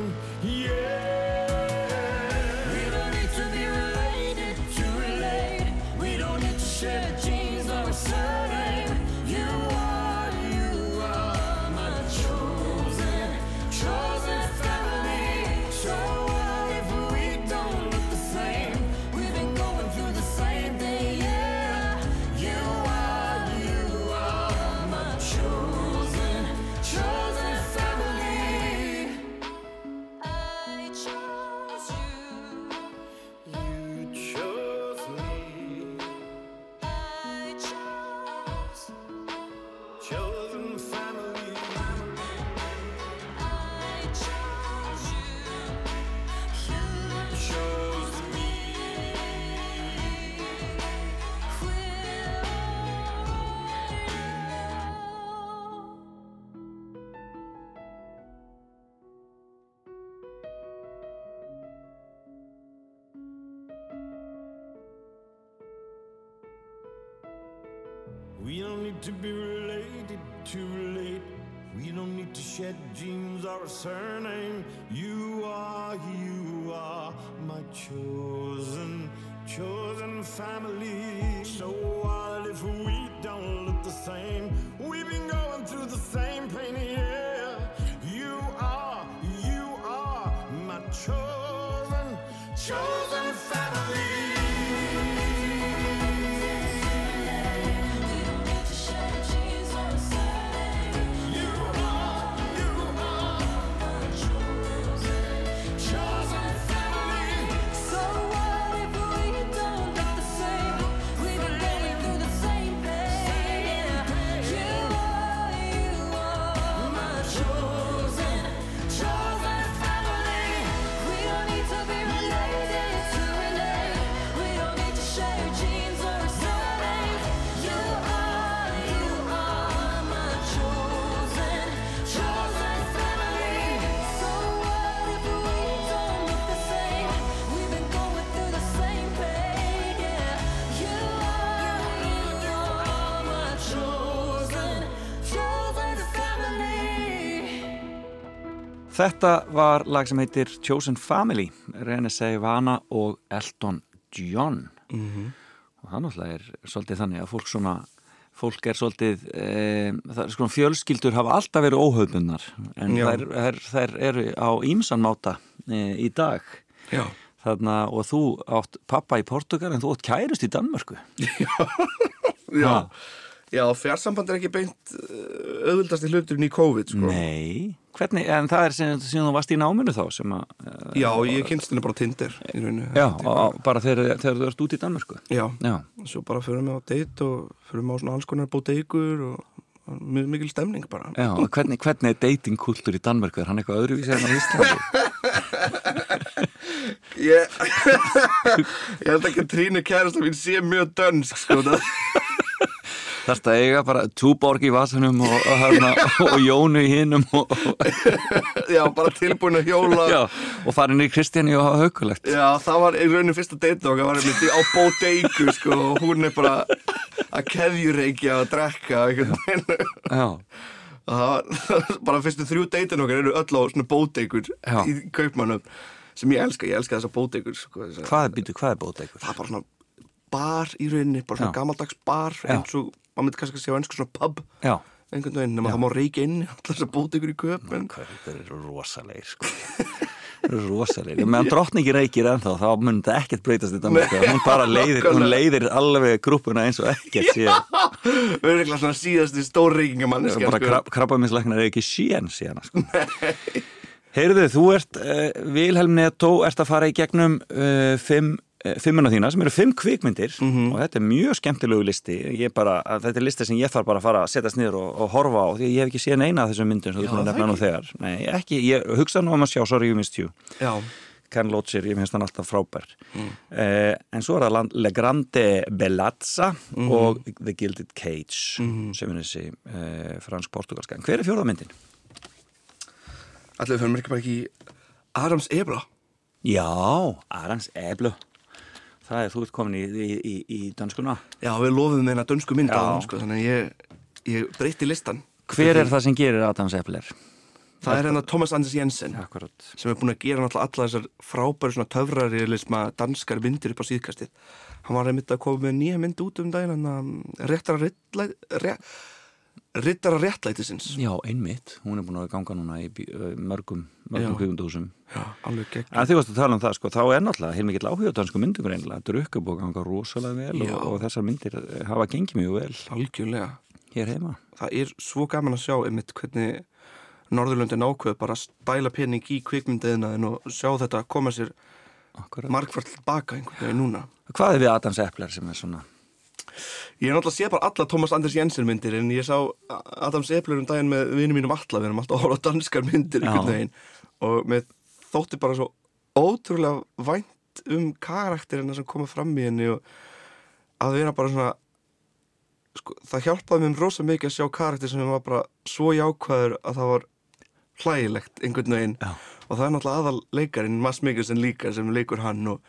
To be related to relate. We don't need to shed genes or a surname. You are, you are my chosen, chosen family. So what if we don't look the same? We've been going through the same pain, yeah. You are, you are my chosen, chosen family. Þetta var lag sem heitir Chosen Family, Rene Sevana og Elton John. það náttúrulega er svolítið þannig að fólk svona fólk er svolítið e, það er svona fjölskyldur hafa alltaf verið óhauðbundnar en Já. þær, þær, þær eru á ímsan máta e, í dag. Já, þarna og þú átt pappa í Portugal en þú átt kærust í Danmörku. Já, já. Fjarsamband er ekki beint uh, auðvildast í hluturinn í COVID sko. Nei, hvernig, en það er sem, sem þú varst í náminu þá sem að e, Já, ég kynst henni bara í rauninu Já, og, bara þegar, þegar þú ert út í Danmörku? Já, Já, svo bara fyrir mig á date og fyrir mig á svona alls konar bóteikur og mjög mikil stemning bara. Já hvernig, hvernig er datingkultúr í Danmörku? Er hann eitthvað öðruvísi en á Íslandi? Ég, ég held ekki að Trínu kærasta mín sé mjög dönsk sko, það, Þarst að eiga bara túborg í vasanum og, og, hana, og Jónu í hinnum og, Já, bara tilbúin að hjóla já, og farin í Kristjáni og hafa haugulegt Já, það var í rauninu fyrsta date okkar var einmitt á bóteiku sko, og hún er bara að keðjureikja og drekka Já, var bara fyrstu þrjú deitin okkar eru öll á svona bóteikur Já. í kaupmannum sem ég elska, ég elska þessar bóteikur sko, hvað er hvað er bóta ykkur? það er bara svona bar í rauninni bara svona Já. gamaldags bar Já. eins og, maður myndi kannski að segja á ennsku svona pub Já, einhvern veginn, nema Já. það má reykja inn allar þessar bóteikur í köpun hvað þetta eru rosalegir sko. Þeir eru rosalegir, meðan drottningi reykir ennþá þá mun þetta ekkert breytast í Danmörku. Hún bara leiðir, hún leiðir alveg grúppuna eins og ekkert sé Örgulega svona síðasti stór reykingamann Það er bara krab, krabbaminslæknar er ekki síðan síðan sko. Heyrðu, þú ert uh, Vilhelm Netto, ert að fara í gegnum uh, fimm, fimmuna þína sem eru fimm kvikmyndir. Mhm. og þetta er mjög skemmtilegu listi. Ég bara, þetta er listi sem ég þarf bara að fara að setjast niður og, og horfa á því ég hef ekki séð neina af þessum myndum sem þú það nefna nú þegar. Nei, ekki, ég hugsa nú um að sjá Sorry You Missed You. Já, Ken Loacher, ég finnst hann alltaf frábær. Mm. eh, en svo er það Le Grande Bellazza Mhm. og The Gilded Cage sem er þessi eh, fransk-portugalska en hver er fjórðamyndin? allir við fyrir mér ekki bara ekki Adams Ebra Já, Arans Eblu það er þú ert komin í, í, í, í danskuna Já, við lofum þeirna dönsku mynd á hann sko, þannig að ég, ég breytti listan. Hver er það sem gerir Adams Ebler? Það er hérna Thomas Anders Jensen Akkurat sem er búin að gera náttúrulega alla þessar frábæri svona töfrarealisma danskar myndir upp á síðkastið. Hann var einmitt að koma með nýja mynd út um daginn hann að réttara réttlæt, ré, rittara réttlætisins. Já, einmitt, hún er búin að ganga núna í mörgum, mörgum kvíkundúsum En því að tala um það, sko, þá er náttúrulega heilmikill áhuga á dansku myndum reynilega, drukka búið að ganga rosalega vel og, og þessar myndir eh, hafa gengið mjög vel. Algjörlega. Hér heima. Það er svo gaman að sjá einmitt hvernig Norðurlöndin ákveð bara að stæla pening í kvikmyndiðinaðin og sjá þetta koma sér margfald tilbaka einhvern veginn núna. Hvað er við Adams Epler sem er svona Ég er náttúrulega sé bara alla Thomas Anders Jensen myndir en ég sá Adams Epler um daginn með vinum mínum alla, við erum alltaf að horfa danskar myndir einhvern veginn. Og með þótti bara svo ótrúlega vænt um karakterina sem koma fram í henni og að vera bara svona sko, það hjálpaði mér rosa mikið að sjá karakter sem var bara svo jákvæður að það var hlægilegt einhvern veginn. Já. og það er náttúrulega aðal leikarinn Mads Mikkelsen líka sem leikur hann og,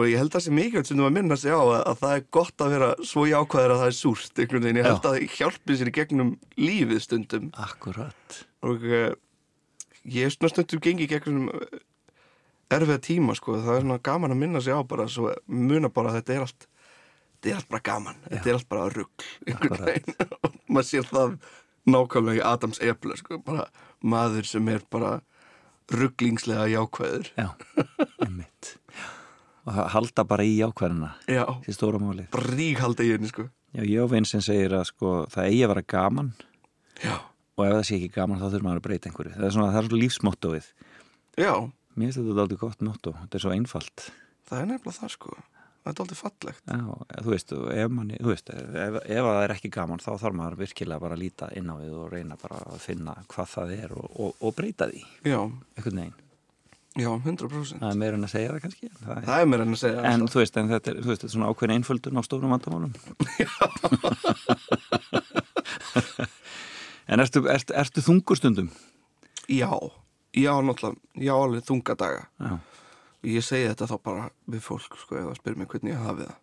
og ég held að það sé mikilvægt sem þú að minna sig á að, að það er gott að vera svo jákvæður að það er súrt einhvern veginn, ég held Já. að það hjálpi sér í gegnum lífið stundum. Akkurat. Og uh, ég er svona stundum gengið gegnum uh, erfiða tíma sko, það er svona gaman að minna sig á bara svo muna bara að þetta er allt þetta er allt bara gaman, þetta er allt bara rugg einhvern veginn. Og maður sér það nákvæmlega í Adams Epler sko, bara maður sem er bara rugglingslega jákvæður. Já, einmitt og halda bara í ákvæðina því stóra máli bara ríkhalda í henni sko. Já, ég og sem segir að sko það eigi að vera gaman. Já, og ef það sé ekki gaman þá þurfum maður að breyta einhverju. Það er svona, það er svona lífsmottóið. Já, Mér finnst þetta aldrei gott motto, þetta er svo einfalt. Það er nefnilega það sko. Það er aldrei fallegt. Já, þú veist, ef, manni, þú veist ef, ef það er ekki gaman þá þarf maður virkilega bara að líta inn á við og reyna bara að finna hvað það er og, og, og breyta því. Já, einhvern veginn, já, 100% það er meira en að segja það kannski. En, það er, það er mér enn að segja en alltaf. þú veist, en þetta er, þú veist, þetta er svona ákveðin einföldun á stórum vandamálum. En ertu, ertu, ertu þungur stundum? já, já, náttúrulega. Já, alveg þunga daga. Já, ég segi þetta þá bara við fólk sko, ef það spyrir mig hvernig ég hafi það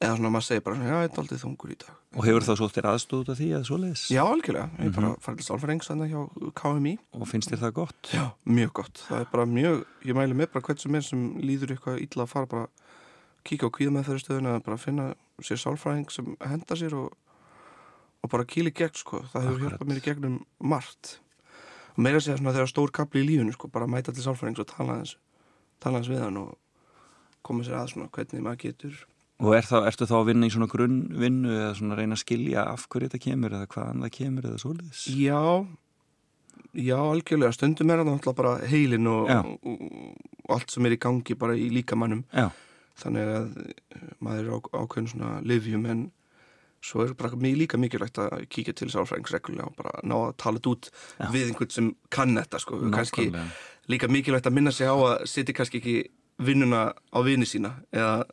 eða svona maður segir bara já, ég er aldrei þungur í dag og hefur þá svo þér aðstóð út af því að svoleiðis? já, algjörlega, ég er Mhm. bara farið til sálfærings þannig hjá KMI Og finnst þér það gott? já, mjög gott, það er bara mjög ég mæli með bara hvern sem er sem líður eitthvað illa að fara bara kíkja á kvíðameðferðistöðuna bara finna sér sálfræðing sem henda sér og, og bara kýli gegn sko. það hefur hjálpað mér í gegnum margt og meira að segja svona þegar stór kapli í lífinu sko, bara mæta til sálfræðings og tala hans tala hans við hann og er þá, ertu þá að vinna í svona grunnvinnu eða svona reyna að skilja af hverju þetta kemur eða hvaðan það kemur eða svoleiðis? Já, já, algjörlega stundum er það náttúrulega bara heilin og, og, og allt sem er í gangi bara í líkamannum Já, þannig að eh, maður er ákveðin svona livjum en svo er bara mjög líka mikilvægt að kíkja til sálfræðings reglulega og bara ná að tala þetta út Já. við einhvern sem kann þetta sko. nákvæmlega. líka mikilvægt að minna sig á að setja kannski ekki vinnuna á vini sína eða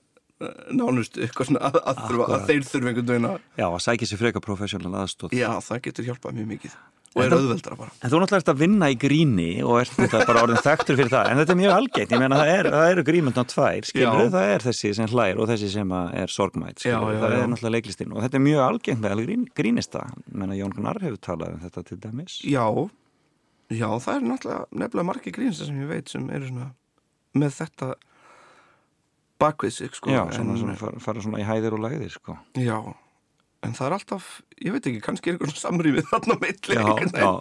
nánust eitthvað svona að, að, þurfa, að þeir þurfa einhvern veginn að Já, að sækja sér freka professional aðstóð. já, það getur hjálpað mjög mikið og er auðveldra bara En þú náttúrulega ert að vinna í gríni og ert þetta bara orðin þekktur fyrir það. En þetta er mjög algeitt. Ég meina það, er, það eru grímundna tvær, skilur það er þessi sem hlær og þessi sem er sorgmætt, skilur Já, já, það já. er náttúrulega leiklistinn. Og þetta er mjög algengt með grín, grínista. Ég meina Jón Gunnar hefur talað um þetta til dæmis. Já, já, það er náttúrulega nefnilega margir grínsta sem ég veit sem eru svona með þetta bakvið sig, sko. Já, svona, en, svona, fara, fara svona í hæðir og læðir, sko. já, en það er alltaf, ég veit ekki, kannski er eitthvað samrýmið þarna já.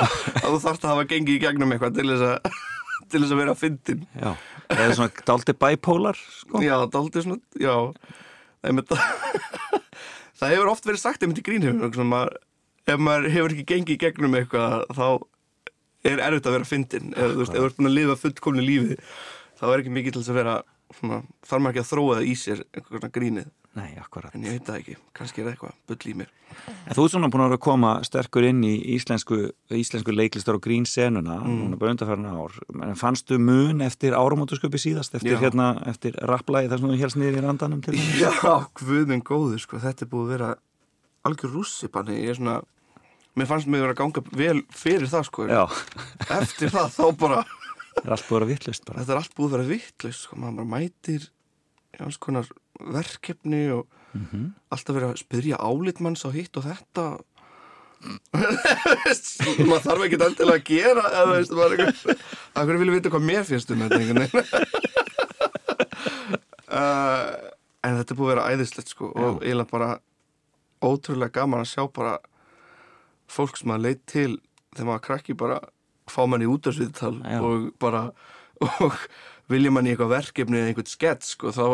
að þú þarft að hafa gengið í gegnum eitthvað til þess að, til þess að vera að fyndin. Já, eða svona daldi bipolar, sko. Já, það er aldrei svona, já, það er með það, það hefur oft verið sagt einmitt í maður, ef maður hefur ekki gengið í gegnum eitthvað, þá er erfitt að vera fyndin, eða þú veist, ef þú ert búin að lifa fullkomni lífi, þá er ekki mikið til þess að vera, svona, þarf maður ekki að þróa það í sér, eitthvað svona grínið, Nei, en ég veit það ekki, kannski er það eitthvað, bull í mér. En þú ert svona búin að vera að koma sterkur inn í íslensku, íslensku leiklistar og grínsenuna, Mm. núna bara undarfærin ár. En fannstu mun eftir áramótusköpi síðast, eftir hérna, eftir rapplægi þar sem þú helst niður í randanum til þess? Já, minn góður, sko, þetta er búið að vera algjör rússipanni, ég er svona, mér fannst mig vera að ganga vel fyrir það, sko, eftir það, þá bara, það er allt búin að vera vittlust bara. þetta er allt búið að vera vittlust sko, maður bara mætir í alls konar verkefni og Mhm. alltaf verið að spyrja álitmanns á hitt og þetta maður þarf ekki endilega að gera eða veist, maður er eitthvað að hverju vilja vita hvað mér finnst um þetta einhvern veginn uh, en þetta er búið að vera æðislegt sko og eiginlega bara ótrúlega gaman að sjá bara fólk sem maður leit til þegar maður krakki bara fá mann í útarsviðtal Já. og bara og vilja mann í eitthvað verkefni eða einhvern skets sko þá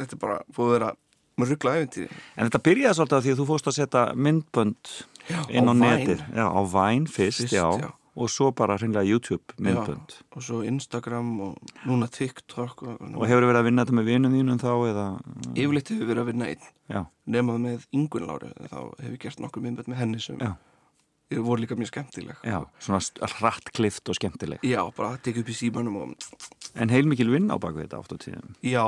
þetta er bara búið að vera ruggla æfintýri En þetta byrjaði svolítið af því að þú fórst að setja myndbönd Já, inn á, á netið. Já, á Vine fyrst, Fyrst, já. já. Og svo bara hreinlega YouTube myndbönd. og svo Instagram og núna TikTok og, Og hefur verið að vinna þetta með vinum þínum þá eða... yfirleitt hefur verið að vinna einn Já, nemað með Ingun Láru þá hefur ég gert nokkuð myndbönd með henni sem Já. Voru líka mjög skemmtileg. Já, svona hratt klift og skemmtileg. já bara að tekja upp í símanum og En heilmikil vinn á baku þetta oft á tíðum. já,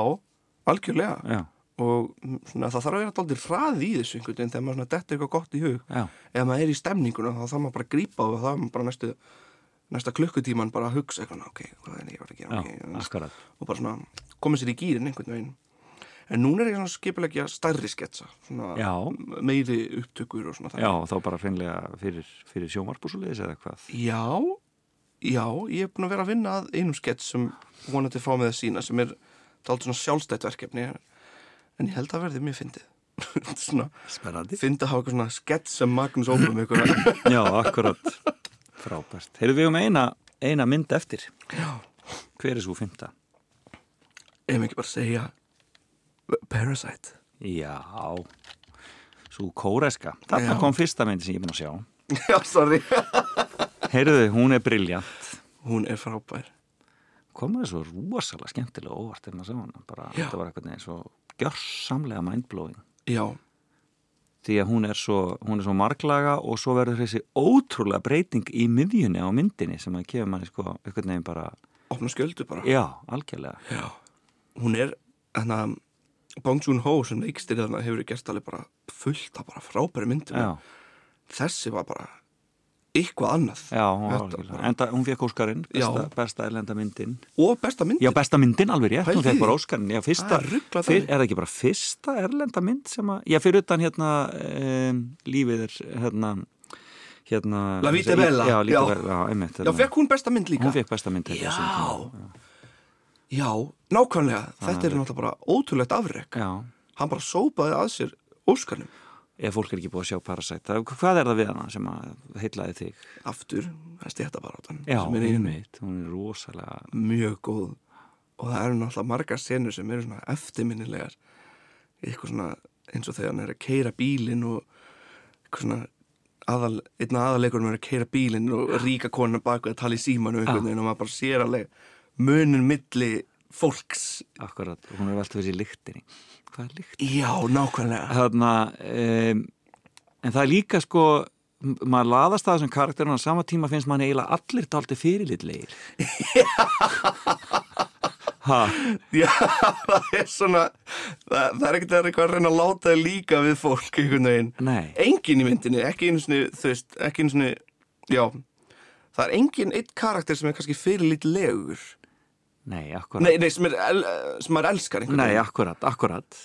algjörlega. Já, og mm, svona, það þarf að vera alltaf hrað í þessu einhvern veginn þegar maður svona dettur eitthvað gott í hug. Já, ef maður er í stemninguna þá þarf maður bara að grípa og þá er maður bara næstu næsta klukkutíman bara að hugsa eitthvað ok, hvað er ég var að gera? Já, okay, akkurat. og bara svona koma sér í gýrin einhvern veginn en núna er ég svona skipilegja stærri sketsa meiri upptökur og svona Já, þá bara hreinlega fyrir, fyrir sjómarpúsulegis eða hvað. já, já, ég er búin að vera að vinna að einum skets sem vonandi fá með að sína sem er talt svona sjálfstætt verkefni en ég held að verði mjög fyndið fyndið að hafa eitthvað svona skets sem Magnús eitthvað Já, akkurat. Frábært. Heyrðu við um eina, eina mynd eftir. já, Hver er svo fymta? ef ekki bara segja Parasite Já, svo kóreska. Já. kom fyrsta mynd sem ég búin að sjá. já, sorry Heyrðu, hún er briljant. hún er frábær Komaði svo rosalega skemmtilega óvart en að sjá hana. Bara, Já. þetta var eitthvað neginn svo gjörsamlega mindblowing. já, Því að hún er, svo, hún er svo marglaga og svo verður þessi ótrúlega breyting í miðjunni á myndinni sem að kemur manni sko eitthvað neginn bara, opna sköldu bara já, algjörlega. Já, hún er hérna, Bong Joon-ho sem leikstir þarna hefur gert alveg bara fullt af bara frábæri myndum Já, þessi var bara eitthvað annað já, hún bara- Enda, hún fekk Óskarinn, besta, besta erlenda myndin. og besta myndin Já, besta myndin alveg rétt, hún Pældi fekk því. bara Óskarinn. Já, fyrsta, Það ruglað fyr, þannig. er það ekki bara fyrsta erlenda mynd sem að, já, fyrir utan hérna um, lífið er hérna, hérna. La Vita Bella. Já, Já. Hérna. fekk hún besta mynd líka Hún fekk besta mynd. Já. já. Já, nákvæmlega, þetta er náttúrulega bara ótrúlegt afrek. Já, Hann bara sópaði að sér Óskarnum. Ef fólk er ekki búið að sjá Parasite hvað er það við hana sem að heitlaði þig? Aftur, það er stéttabarátan Já, sem er í henni einmitt, hún er rosalega mjög góð. Og það eru náttúrulega margar senur sem eru svona eftirminnilegar. Eitthvað svona eins og þegar hann er að keira bílinn og eitthvað svona aðal, einna aðalegur er að keira bílinn og ríka konan baku að tala í símanu og maður bara sér alveg munin milli fólks. Akkurat, hún er veltið fyrir lyktinni. Hvað er lykt? Já, nákvæmlega. Þarna, um, en það er líka sko maður laðast það þessum karakterinn á sama tíma finnst mann eiginlega allir daldi fyrirlitlegir. Ha, Já, það er svona það, það er ekkert að eitthvað að reyna að láta líka við fólk einhvern veginn. Nei. Engin í myndinni, ekki einu sinni þú veist, ekki einu sinni, já. Það er engin eitt karakter sem er kannski fyrir lítið legur nei, akkurat. Nei, nei, sem, er, el, sem maður elskar einhvern Nei, veginn. akkurat, akkurat.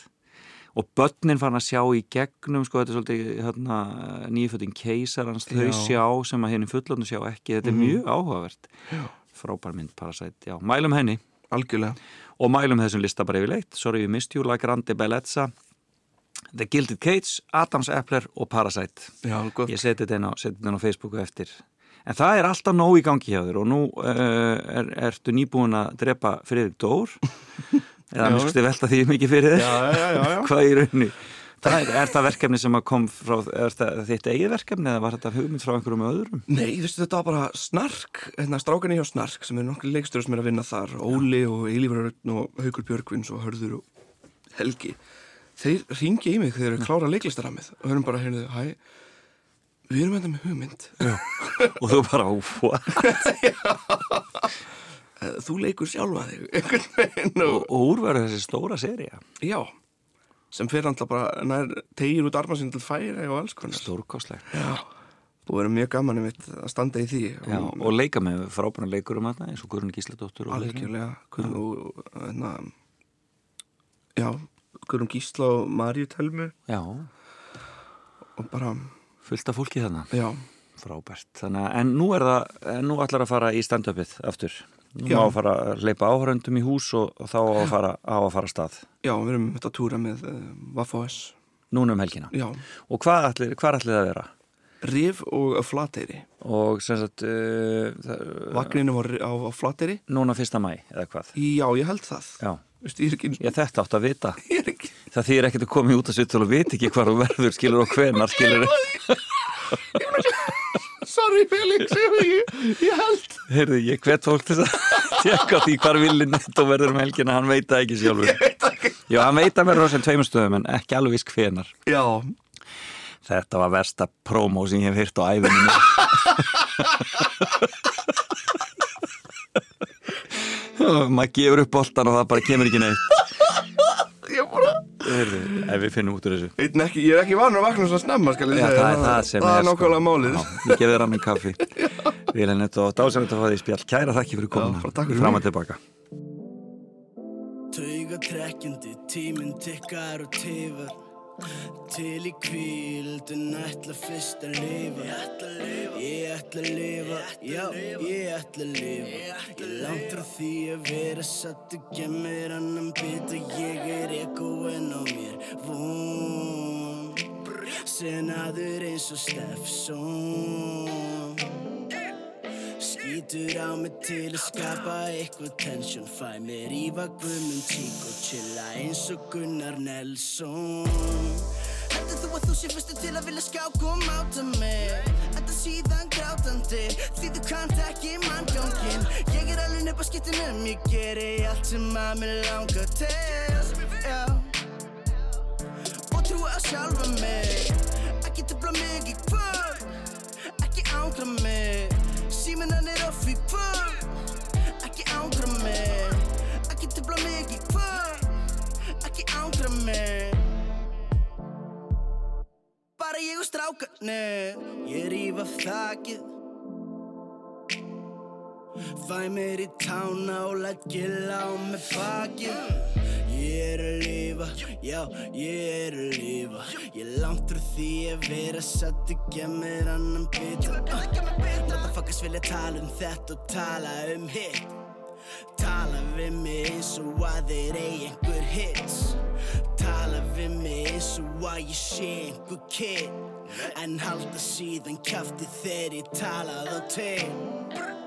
Og börnin fann að sjá í gegnum sko, þetta er svolítið hérna, nýföldin keisarans, þau Já. Sjá sem að henni fullorðinu sjá ekki, þetta er mjög áhugavert. Frábær mynd Parasite, já, mælum henni. Algjörlega. Og mælum þessum lista bara yfirleitt. Sorry We Missed You, La Grande Bellezza. The Gilded Cage, Adams Epler og Parasite. Já, gott, ég seti þetta inn á, á Facebooku eftir en það er alltaf nóg í gangi hjá þér og nú uh, er, ertu nýbúin að drepa Friðrik Dór? Eða Já. mér skusti velta því mikið fyrir þér? Já, já, já, já. hvað í raunni það er, er það verkefni sem að kom frá er þitt eigið verkefni eða var þetta hugmynd frá einhverjum öðrum? Nei, þú veist, þetta var bara snark, hérna strákanir hjá snark sem eru nokkri leikstöru sem er að vinna þar. Óli og Eilífur Örn og Haukur Björgvins og Hörður og Helgi. Þeir ringi í mig þegar þeir eru klára leiklistaramið og höfum bara, heyrðu, hæ Við erum þetta með hugmynd. Og þú bara? Eh, Þú leikur sjálfa þig og, og, og úrverður þessi stóra seria Já, sem fyrir alltaf bara nær tegir út arma sinni til færi og alls konar. Stórkostlegt. Já, og verið mjög gaman einmitt að standa í því Já, og leika með frábæna leikur um þetta eins og Guðrun Gísladóttur og algjörlega. Og, og hérna já, Guðrún Gísla og Maríu Telmu Já, og bara, fullt af fólki þannig já, Frábært, þannig að en nú er það, en nú ætlar að fara í stand-upið aftur. Nú Já. má að fara að leipa áhöröndum í hús og, og þá á að fara, á að fara stað. já, við erum þetta að túra með uh, Vaffos, Núna um helgina. já, Og hvað ætlir, hvað ætlir það að vera? Rif og Flateyri Og sem sagt, uh, það, Vagninu var á, á Flateyri núna fyrsta mæ, eða hvað? Já, ég held það Já, Ég þetta átt að vita. ekki Það þýr ekkert að koma í út að svittul og viti ekki hvað þú verður, skilur og hvenar, skilur. Sorry Felix, ég, ég, held Heyrðu, ég hvet fólk til að tjekka því hvar villin netto verður um helgina, hann veit það ekki sjálfur. Ég veit ekki Já, hann veit að verður á sem tveimur stöðum en ekki alveg viss hvenar. Já, Þetta var versta prómó sem ég hef hýrt á æfinni. Maður gefur upp boltan og það bara kemur ekki neitt. ég bara Heyrðu, ef við finnum út úr þessu. Veit ekki, ég er ekki vanur að vakna svona snemma skal ég Já, segja. það er það sem Það er sko. nákvæmlega málið Já, ég gef þér annan kaffi. Vil henni þetta og dásanlega að fá því spjall. Kæra þakki fyrir komuna. bara takk fyrir Fram og tilbaka. Tauga trekkjandi, tíminn tikkar og tifar Til í kvíldun ætla fyrst að lifa. Ég ætla að lifa. Ég ætla að lifa Já, ég ætla að lifa. Ég langt frá því að vera satt og gemmir annan bita Ég er egoinn á mér. Von Senaður eins og Steffson Skítur á mig til að skapa eitthvað tension. Fæ mér í vagnum tík og chilla eins og Gunnar Nelson. Heldur þú að þú sé fyrstu til að vilja skák og máta mig? Þetta síðan grátandi Því þú kannt ekki manngangin Ég er alveg upp á skiptinum Ég geri allt sem að mér langar til. Já. Og trúi á sjálfa mig. Ekki tefla mig í kvöld. Ekki ángra mig Síminn hann er off í kvöld Ekki ángra mig Ekki tefla mig í kvöld Ekki ángra mig Bara ég og strákarnir Ég ríf af þakið Fæ mér í tána og læt gilla á með bakið Ég er að lifa, já, ég er að lifa. Ég langt úr því að vera satt og gemmir annan bita. Motherfuckers vilja tala um þetta og tala um hitt. Tala við mig eins og að þeir eigi einhver hits. Tala við mig eins og að ég sé einhver kid. En halda síðan kjafti þegar ég tala þá til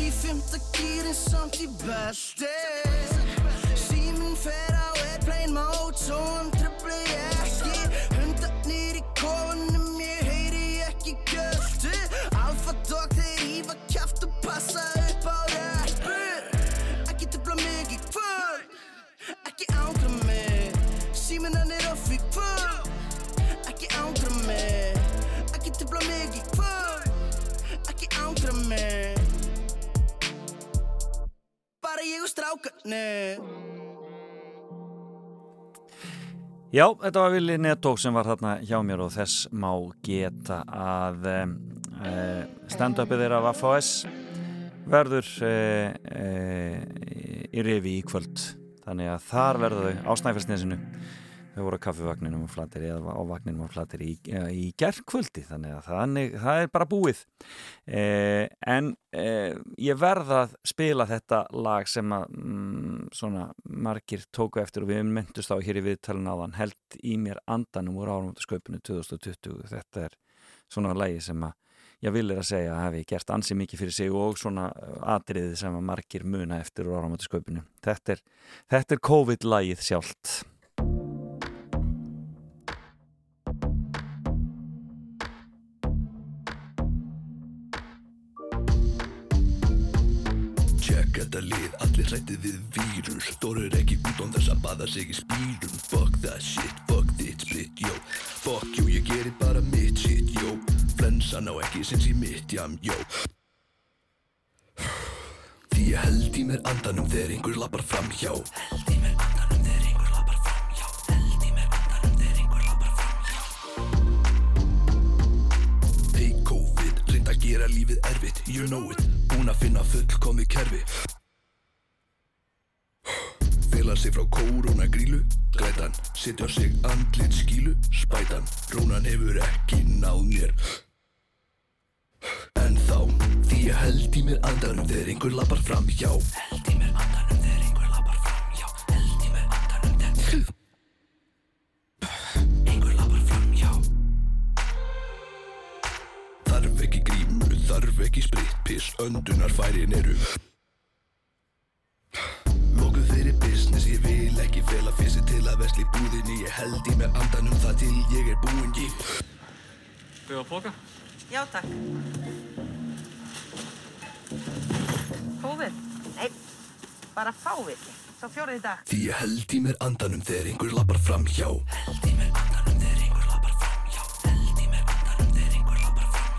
Í fymta gýrin samt í belti. Síminn fer á airplane mode Svo hann tröfli ekki. Hundarnir í kofunum Ég heyri ekki göldu Alfa dog þeir ífa kjaft Og passa upp á rappur. Ekki tröfla mig í kvöld Ekki ángra mig. Síminn hann er off í kvöld Ekki ángra mig. Ekki tröfla mig í kvöld Ekki ángra mig Bara ég og strákarnir Já, þetta var Vili Netto sem var þarna hjá mér og þess má geta að uh, stand-upið þeirra af AFS verður uh, uh, í rifi í kvöld. Þannig að þar verður þau á Snæfellsnesinu þau voru á kaffivagninum og flatir eða á vagninum og flatir í, í gerðkvöldi þannig að þannig, það er bara búið. Eh, en eh, ég verða að spila þetta lag sem að mm, svona margir tóku eftir og við myndust á hér í viðtalin áðan held í mér andanum úr árumótasköpunu 2020 þetta er svona lagi sem að ég vil er að segja að hafi gert ansi mikið fyrir sig og svona atriði sem að margir muna eftir úr árumótasköpunu þetta er, er COVID-lagið sjálft þetta lið, allir hrættið við vírus. Dórir ekki út án þess að baða sig í spýrum. Fuck that shit, fuck this shit, yo. Fuck you, ég gerir bara mitt shit, yo. Flensan á ekki sinns í mitt jam, yo. Því ég held í mér andanum þegar einhver lappar fram hjá. Held í mér andanum þegar einhver lappar fram hjá. Held í mér andanum þegar einhver lappar fram hjá. Hey COVID, reynda að gera lífið erfitt, you know it. Búin að finna fullkomið kerfi Fela sig frá kórónagrílu Grætan, setja sig andlit skílu Spætan, rónan hefur ekki náð mér. En þá, því ég held í mér andanum þegar einhver lappar fram hjá Held í mér andanum þegar einhver lappar fram hjá Held í mér andanum þegar Einhver lappar fram hjá Þarf ekki grímu, þarf ekki spritpiss Öndunarfærin eru vesli búðinni Ég held í mér andanum það til ég er búinn ég Bjóða póka? Já, takk. COVID? Nei, bara fáviti. Svo fjórið í dag. Því ég held í mér andanum þegar einhver lappar fram hjá Held í mér andanum þegar einhver lappar fram hjá Held í mér andanum þegar einhver lappar fram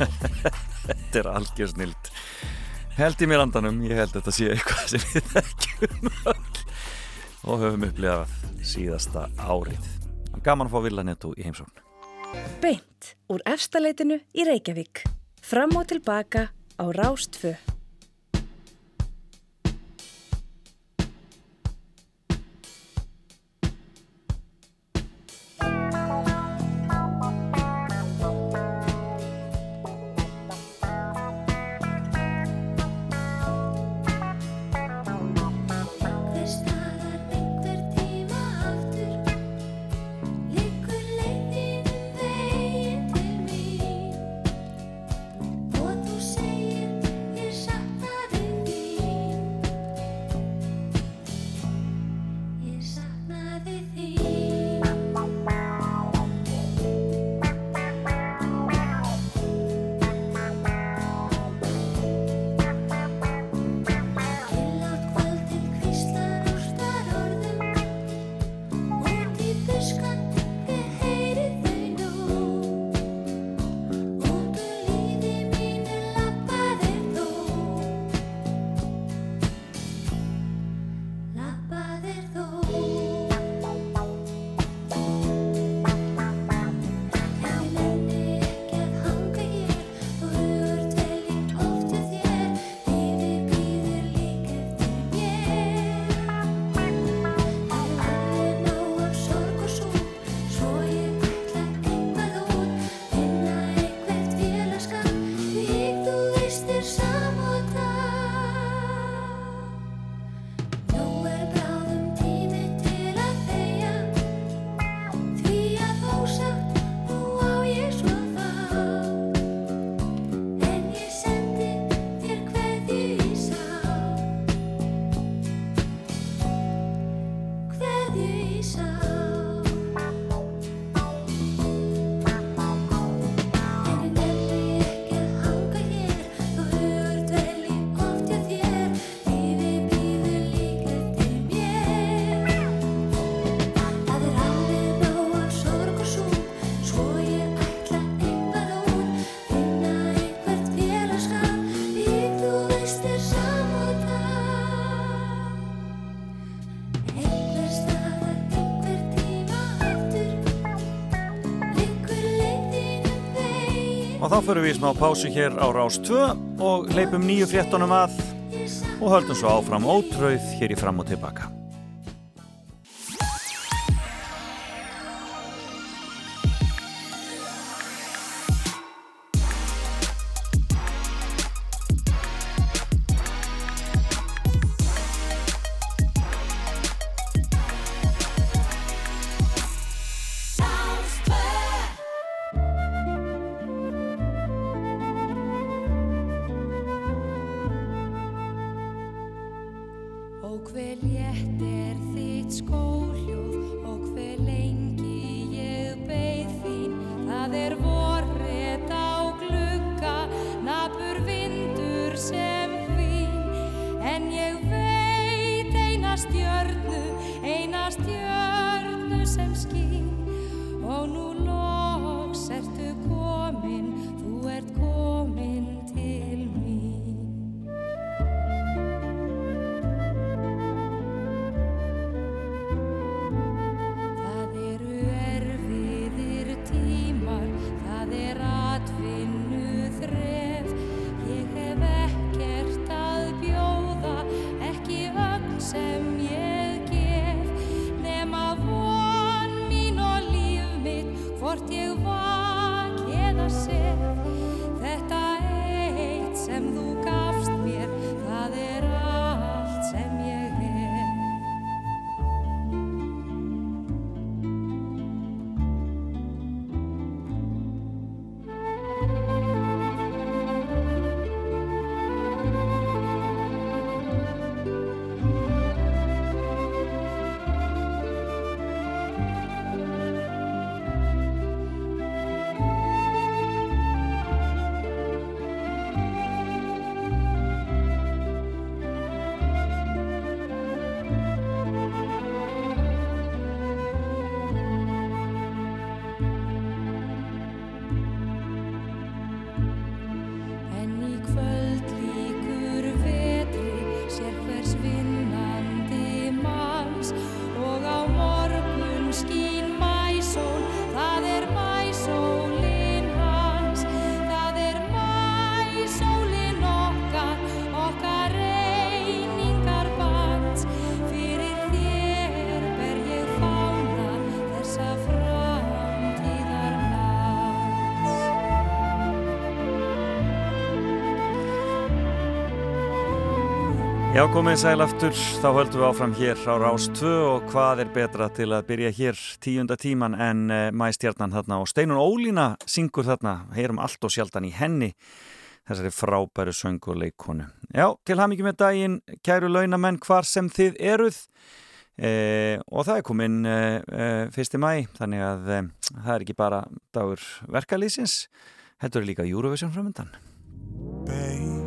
Þetta er algjör snild Held í mér andanum, ég held að þetta sé eitthvað sem við þekkjum öll og höfum upplifað síðasta árið Gaman að fá Villanetto í heimsókn Beint úr efstaleitinu í Reykjavík. Fram og tilbaka á Rástfö. Förum við í smá pásu hér á Rás 2 og leipum nýju fréttonum að og höldum svo áfram ótröð hér í fram og tilbaka. Já, komið sæl aftur, þá höldum við áfram hér á Rás 2 og hvað er betra til að byrja hér tíunda tíman en uh, mæstjarnan þarna og Steinun Ólína syngur þarna, heyrum allt og sjaldan í henni þessari frábæru söng og leikonu. Já, til hamingi með daginn, kæru launamenn, hvar sem þið eruð eh, og það er komin eh, eh, fyrsti mæ, þannig að eh, það er ekki bara dagur verkalýsins, heldur er líka Eurovision framöndan. Baby,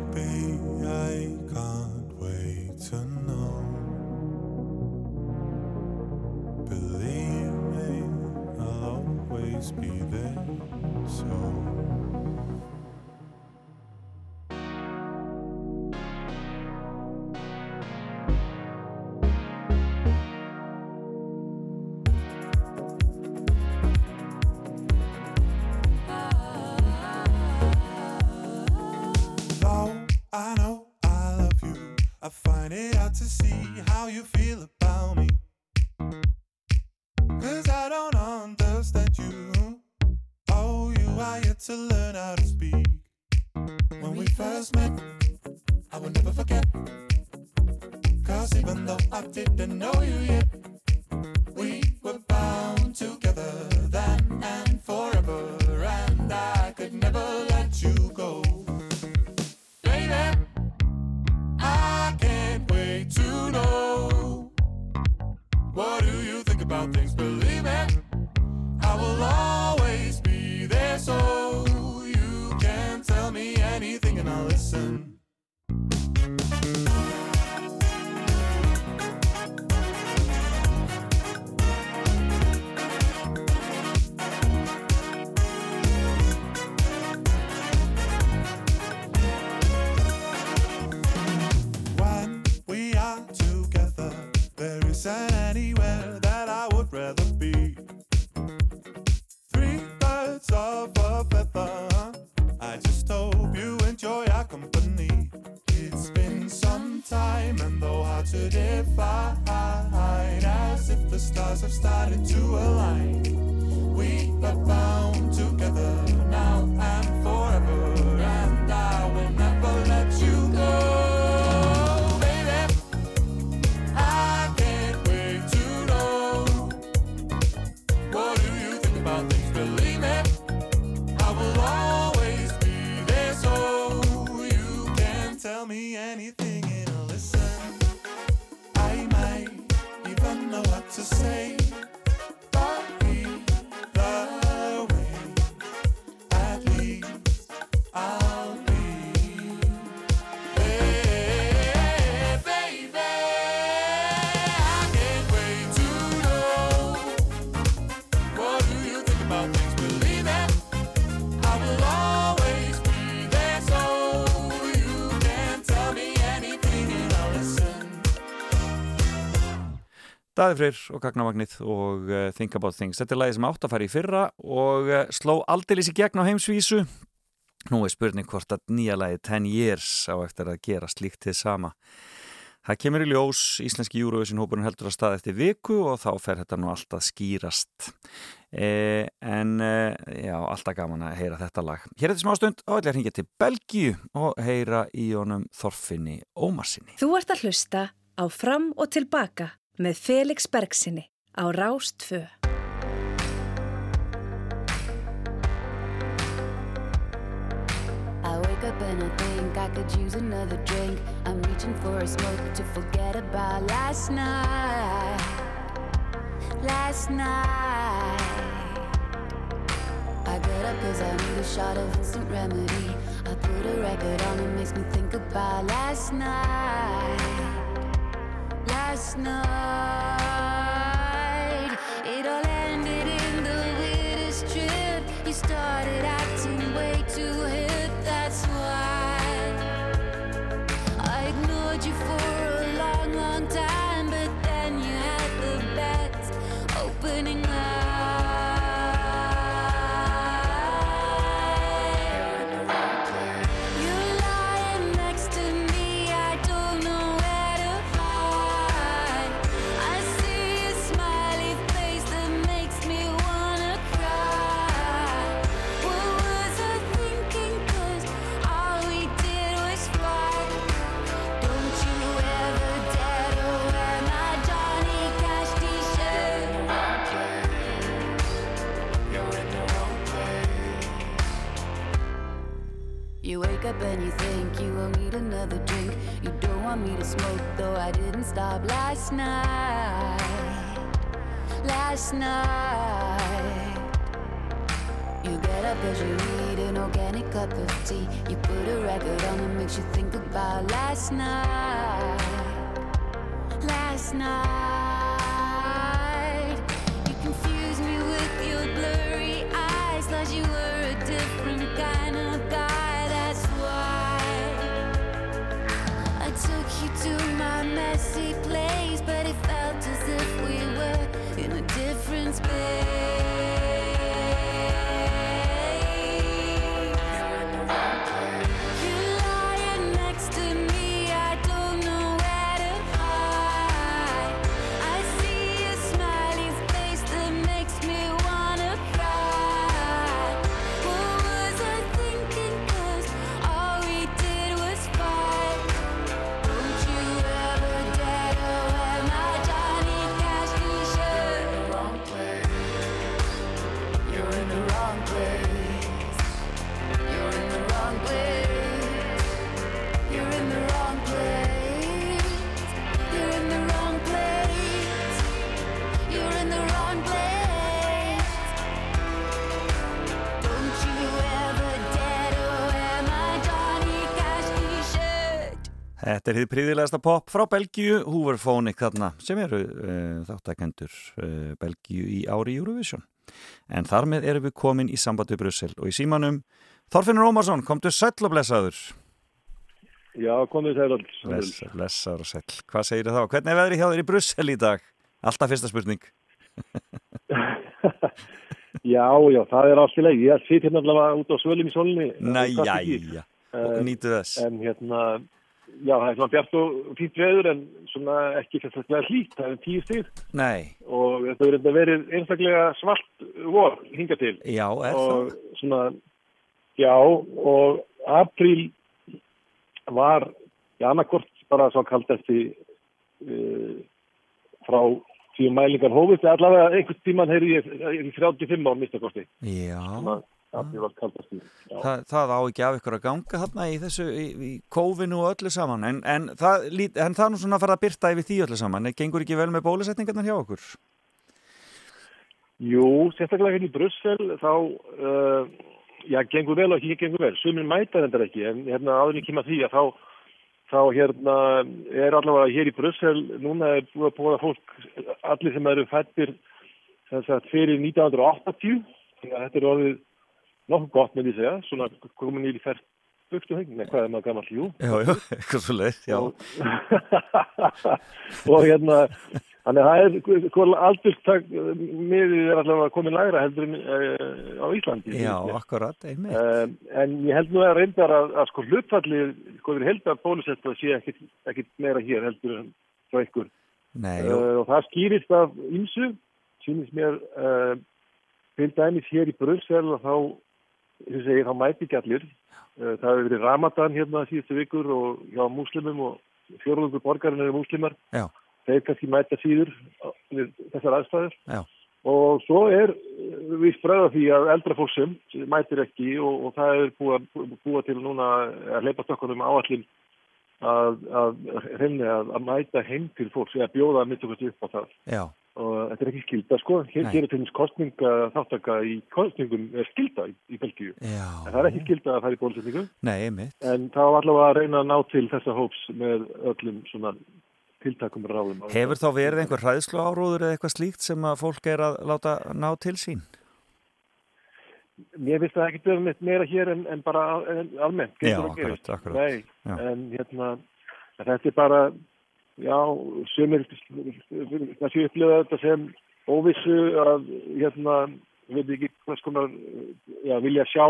always be there. So. I know I love you, I find it hard to see how you feel about me. Are yet to learn how to speak. When we first met, I will never forget. Cause even though I didn't know you yet, we were bound together then and forever. And I could never let you go. Baby, I can't wait to know. What do you think about things? So. Have started to align. Daði Freyr og Gagnamagnið og uh, Think About Things. Þetta er lagið sem átt að fara í fyrra og uh, sló aldeilis í gegn á heimsvísu. Nú er spurning hvort að nýja lagið 10 Years á eftir að gera slíkt til sama. Það kemur í ljós, íslenski Eurovision hópurinn heldur að stað eftir viku og þá fer þetta nú alltaf skýrast. Eh, en eh, já, alltaf gaman að heyra þetta lag. Hér er þetta smástund og ætla að hringja til Belgíu og heyra í honum Þorfinni Ómarsinni. Þú ert að hlusta á Fram og Tilbaka með Felix Bergsinni á Rástfö. I wake up and I think I could use another drink. I'm reaching for a smoke to forget about last night. Last night. I get up cause I need a shot of instant remedy. I put a record on, it makes me think about last night. Last night. It all ended in the weirdest trip. You started acting way too hip, another drink. You don't want me to smoke, though I didn't stop last night. Last night. You get up cause you need an organic cup of tea. You put a record on that makes you think about last night. Last night. Messy place, but it felt as if we were in a different space. Þetta er hið príðilegasta pop frá Belgíu, Hooverphonic þarna, sem eru uh, þáttakendur uh, Belgíu í ári Eurovision. En þar með erum við komin í samband við Brussel og í símanum Þorfinnur Ómarsson, komdu sæll og blessaður. Já, komið sæl alls. Blessaður, blessaður og sæll. Hvað segir þá? Hvernig er veðri hjá þér í Brussel í dag? Alltaf fyrsta spurning. Já, já, það er allt í leið. Ég sitt hérna allavega út á svölum í sólinni. Næ. Og Eh, nýtu þess. En hérna, já, það er svona bjart og fínt veður en svona ekki sérstaklega hlýtt, það er tíu stíð Nei, og þetta verður þetta verið einstaklega svart vor hinga til. já, er og það? svona, já, og apríl var, já, annarkort bara svo kaldasti uh, frá tíu mælingar hófist, allavega einhvern tíman heyrði ég í 35 á mistakosti. Já, Svona, Já. það, það á ekki af ykkur að ganga þarna í þessu, í, í kófinu og öllu saman, en, en, það, en það nú svona að fara að byrta yfir því öllu saman, gengur ekki vel með bólusetningarnar hjá okkur? Jú, sérstaklega hérna í Brussel þá, uh, já, gengur vel og ekki gengur vel. Sumir mæta þetta ekki, en hérna áður en ég kemur að því að þá, þá hérna er allavega hér í Brussel, núna er búið að að fólk, allir sem eru fættir sem sagt fyrir 1980, þannig að þetta er orðið nokkuð gott með því segja, svona komin í fært buktu hengið, nei, hvað er maður gammal, jú. Já, já, eitthvað svo leið, já. og hérna þannig að það er hvað aldurstak miðið er allavega komin lægra heldur en uh, á Íslandi Já, akkurat, einmitt. um, en ég held nú að reyndar að, að sko hlutfallið sko við heldar bólusetta sé ekkit, meira hér heldur en frá ykkur Nei, jú. uh, og það skýrist af ymsu sýnist mér til dæmis hér í Brussel og þá sem segir, þá mæti ekki allir. Uh, það hefur verið Ramadan hérna síðustu vikur og hjá múslimum og fjórðungur borgarinn eru múslimar. Já. þeir kannski mæta síður þessar aðstæður. Já. og svo er uh, við spræða því að eldra fólksum mætir ekki og, og það er búið búa til núna að leipa stokkunum áallin að, að, að, að mæta heim til fólks eða bjóða að mynda upp á það. Já, og þetta er ekki skilda sko hér Nei. gerir til þess kostninga þáttaka í kostningum er skilda í, í Belgíu já. en það er ekki skilda að fara í bólusetningu Nei, einmitt. en það var allavega að reyna að ná til þessa hóps með öllum svona tiltakum ráðum Hefur þá verið einhver hræðslu áróður eða eitthvað slíkt sem að fólk er að láta ná til sín? Mér finnst það ekki vera neitt meira hér en, en bara en, almennt Já, akkurat, akkurat. Nei, Já. en hérna þetta er bara já, það sé upplifa þetta sem óvissu að hérna, veit ekki hvers konar já, vilja sjá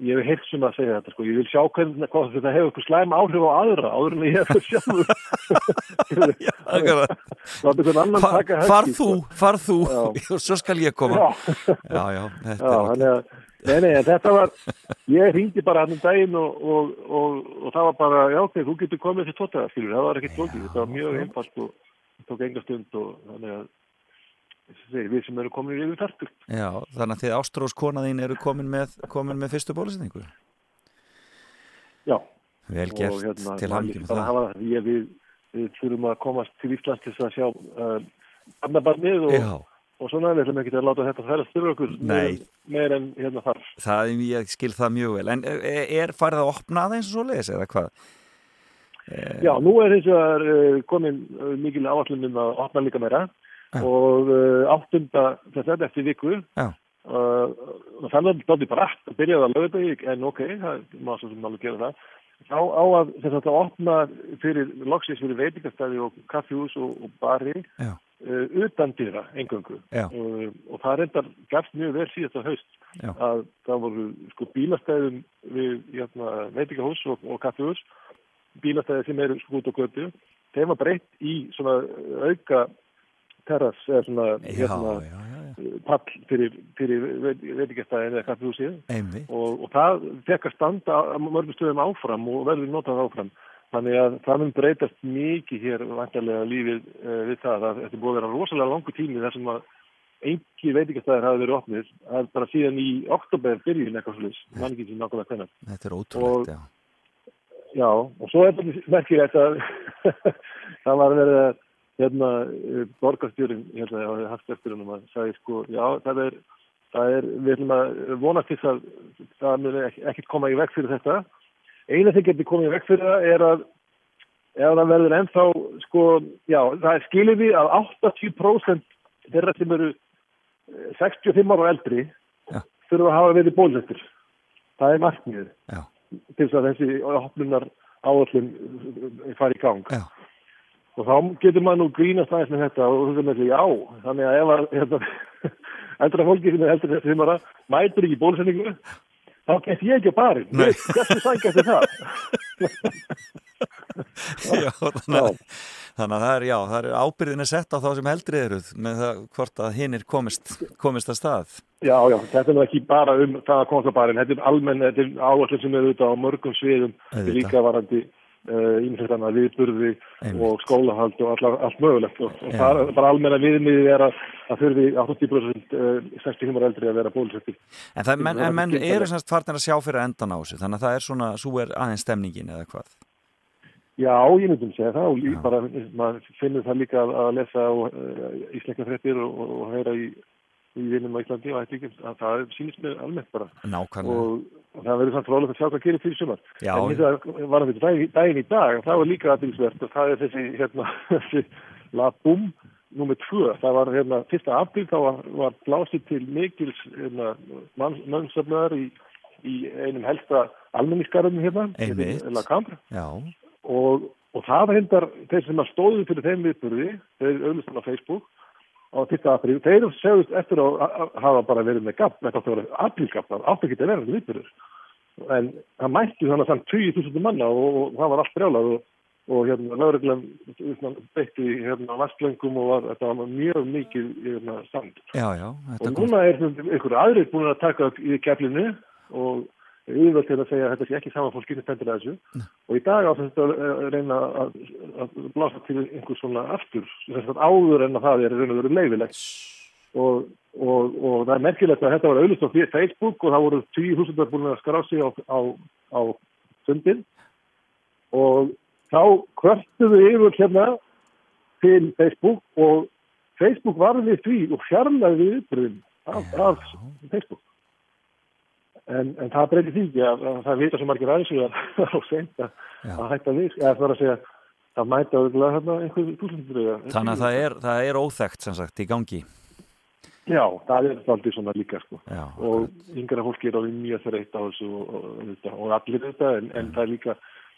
ég hef heilt sem að segja þetta sko, ég vil sjá hvernig þetta hefur eitthvað slæm áhrif á aðra áður en ég hef það sjálfur Akkurat. Láta einhvern annan taka Far höggið, þú, sko. far þú Já. og svo skal ég koma. Já. Já, þetta Já, er að, nei, nei, þetta var, ég hringdi bara hann um daginn og, og, og, og það var bara, já, ok, þú getur komið til tótaða, skilur, það var ekkert tókið, þetta var mjög einfalt og það tók enga stund og þannig að, segja, við sem eru komin yfir færtur. Já, þannig að þið Ástrós kona þín eru komin með, komin með fyrstu bólusetningu. Já. Vel gert hérna, til bara það. hafa. Ég, við, við þurfum að komast til Íslands til þess að sjá uh, barnabarnið og, Já. Og svona, við ætlum ekki að láta þetta færast fyrir okkur meir, en hérna þarf. Það, ég skil það mjög vel. En er, er farið að opna aðeins og svo leiðis eða hvað? Já, nú er það er komin mikil áallum um að opna líka meira Já. og áttunda þess að eftir viku Já. og þannig að það brætt að byrjaði að lögða en ok, það má svo sem alveg gera það þá á að þess að það opna fyrir loksins fyrir veitingastæði og kaffjús og, og bari Já. Uh, utan dýra engöngu Já. uh, og það reyndar gafst mjög vel síðast á haust Já. að það voru sko bílastæðum við hérna, veitingahús og, og kaffjús bílastæði sem eru sko út á götu þeim var breytt í svona auka terras eða svona Já, hérna, já, pall fyrir, fyrir veitingastæðin eða Einmitt. og, og það fekk að standa mörgum stöðum áfram og verður notað áfram þannig að það mun breytast mikið hér vantarlega lífið uh, við það að þetta búið að vera rosalega langu tími þar sem að engi veitingastæðir hafi verið opnið það er bara síðan í oktober byrjun eitthvað slús, mann ekki sem nákvæmlega hvernig Þetta er ótrúlegt, já. Já, og svo er þetta merkilegt að það var verið að hérna, borgarstjórin hérna á hafstjórnum að sagði sko, já, það er, það er við ætlum að vonast til að það mun ekki, ekkert koma í veg fyrir þetta eina sem getur komið veg fyrir það er að ef það verður ennþá sko, já, það er skilið við að 80% þeirra sem eru eh, 65 ára og eldri Já. þurfa að hafa verið bólusettur það er markmiðið Já. til þess að þessi opnunar áallum fari í gang Já. og þá getur maður nú grínast aðeins með þetta og þú veist já, þannig að ef að hérna, eldra fólki sem er eldri þessi sem mætur ekki bólusetningu þá get ég ekki barinn hversu sækjast er það. Já, þannig, að, þannig að það er, já, það er ábyrðin er sett á þá sem heldri eruð með það hvort að hinnir komist, komist að stað. Já, já, þetta er nú ekki bara um það að komast á barinn, þetta er almenn, þetta er áallin sem er auðvitað á mörgum sviðum, er líka varandi ímyndstæðana uh, viðburði og skólahald og allar, allt mögulegt og, og það er bara almenna viðmiðið er að það þurfi 80% uh, 65 ára eldri að vera bólusettir. En, það, menn, en menn eru semst farnir að sjá fyrir endan á þessu, þannig að það er svona, svo er aðeins stemningin eða hvað. Já, ég myndum segja það og lí- bara, maður finnur það líka að, að lesa á uh, íslenska fréttir og, og, og heyra í, í vinum á Íslandi og ættingum að það sýnist mér almennt bara. Nákvæmlega. Og, og það verður samt frólægt að sjá hvað gerir fyrir sumar. Já. En vegar var þetta daginn, í dag, það var líka aðeinsvert og það er þessi, hérna, þessi labum nummer tvö. Það var, hérna, fyrsta apríl, þá var, var blásið til mikils, hérna, mannsöfnaðar í, í einum helsta almenningsgarðum hérna. Cambre Já, og, og það var hendar þeir sem að stóðu fyrir þeim viðburði þeir auðvitað á Facebook á 1. apríl, þeir segðust eftir að að hafa bara verið með gapp, þetta átti að vera aprílgapp, það átti ekki að vera þetta viðburður en það mætti þannig samt 20.000 manna og, og það var allt brjálað og, og hérna lögreglan beitti hérna vastlöngum og var, þetta var mjög mikið hérna, sand já, já. Og núna er einhver aðrir búin að taka upp í keflinu og yfirvöld til að segja að þetta sé ekki saman fólk getur stendur að þessu. Og í dag á þetta að reyna að, að blása til einhver svona aftur þess að áður en að það er raun og veru leifilegt og, og, og það er merkilegt að þetta var auðvitað á Facebook og það voru 10.000 búin að skrá sig á, á, á fundin og þá kvörtuðu yfir hérna til Facebook og Facebook var við því og fjarlæði yfirbröðin af, af Facebook en, en það breytir því ekki að, að það vita svo margir aðeins að það er á seint að, að hætta við eða það er að segja að mæta auðvitað hérna einhver túsundur þannig að það er, það er óþekkt sem sagt í gangi. Já, það er aldrei svona líka sko. Já, og yngra fólki er alveg mjög þreytt á þessu og, og, og, og allir þetta en, en það er líka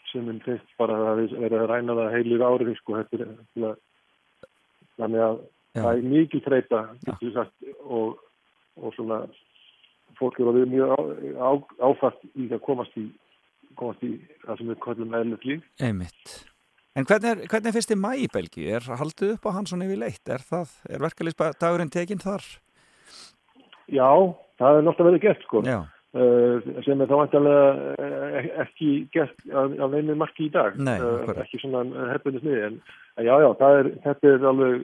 sem en þeist bara að verið að ræna það heilir árið sko. Er, þetta, þannig að Já. það er mikið sagt, og, og svona fólk er alveg mjög á, á, áfært í að komast í komast í það sem við kallum eðlert líf Einmitt. En hvernig er, hvernig er fyrsti mæ í Belgíu? Er haldið upp á hann svona yfir leitt? Er, er verkalýsdagurinn tekinn þar? Já, það er náttúrulega verið gert sko. Uh, sem er þá vantarlega uh, ekki gert á, neinu marki í dag Nei, uh, ekki svona hefðbundu sniði en, já, já, er, þetta er alveg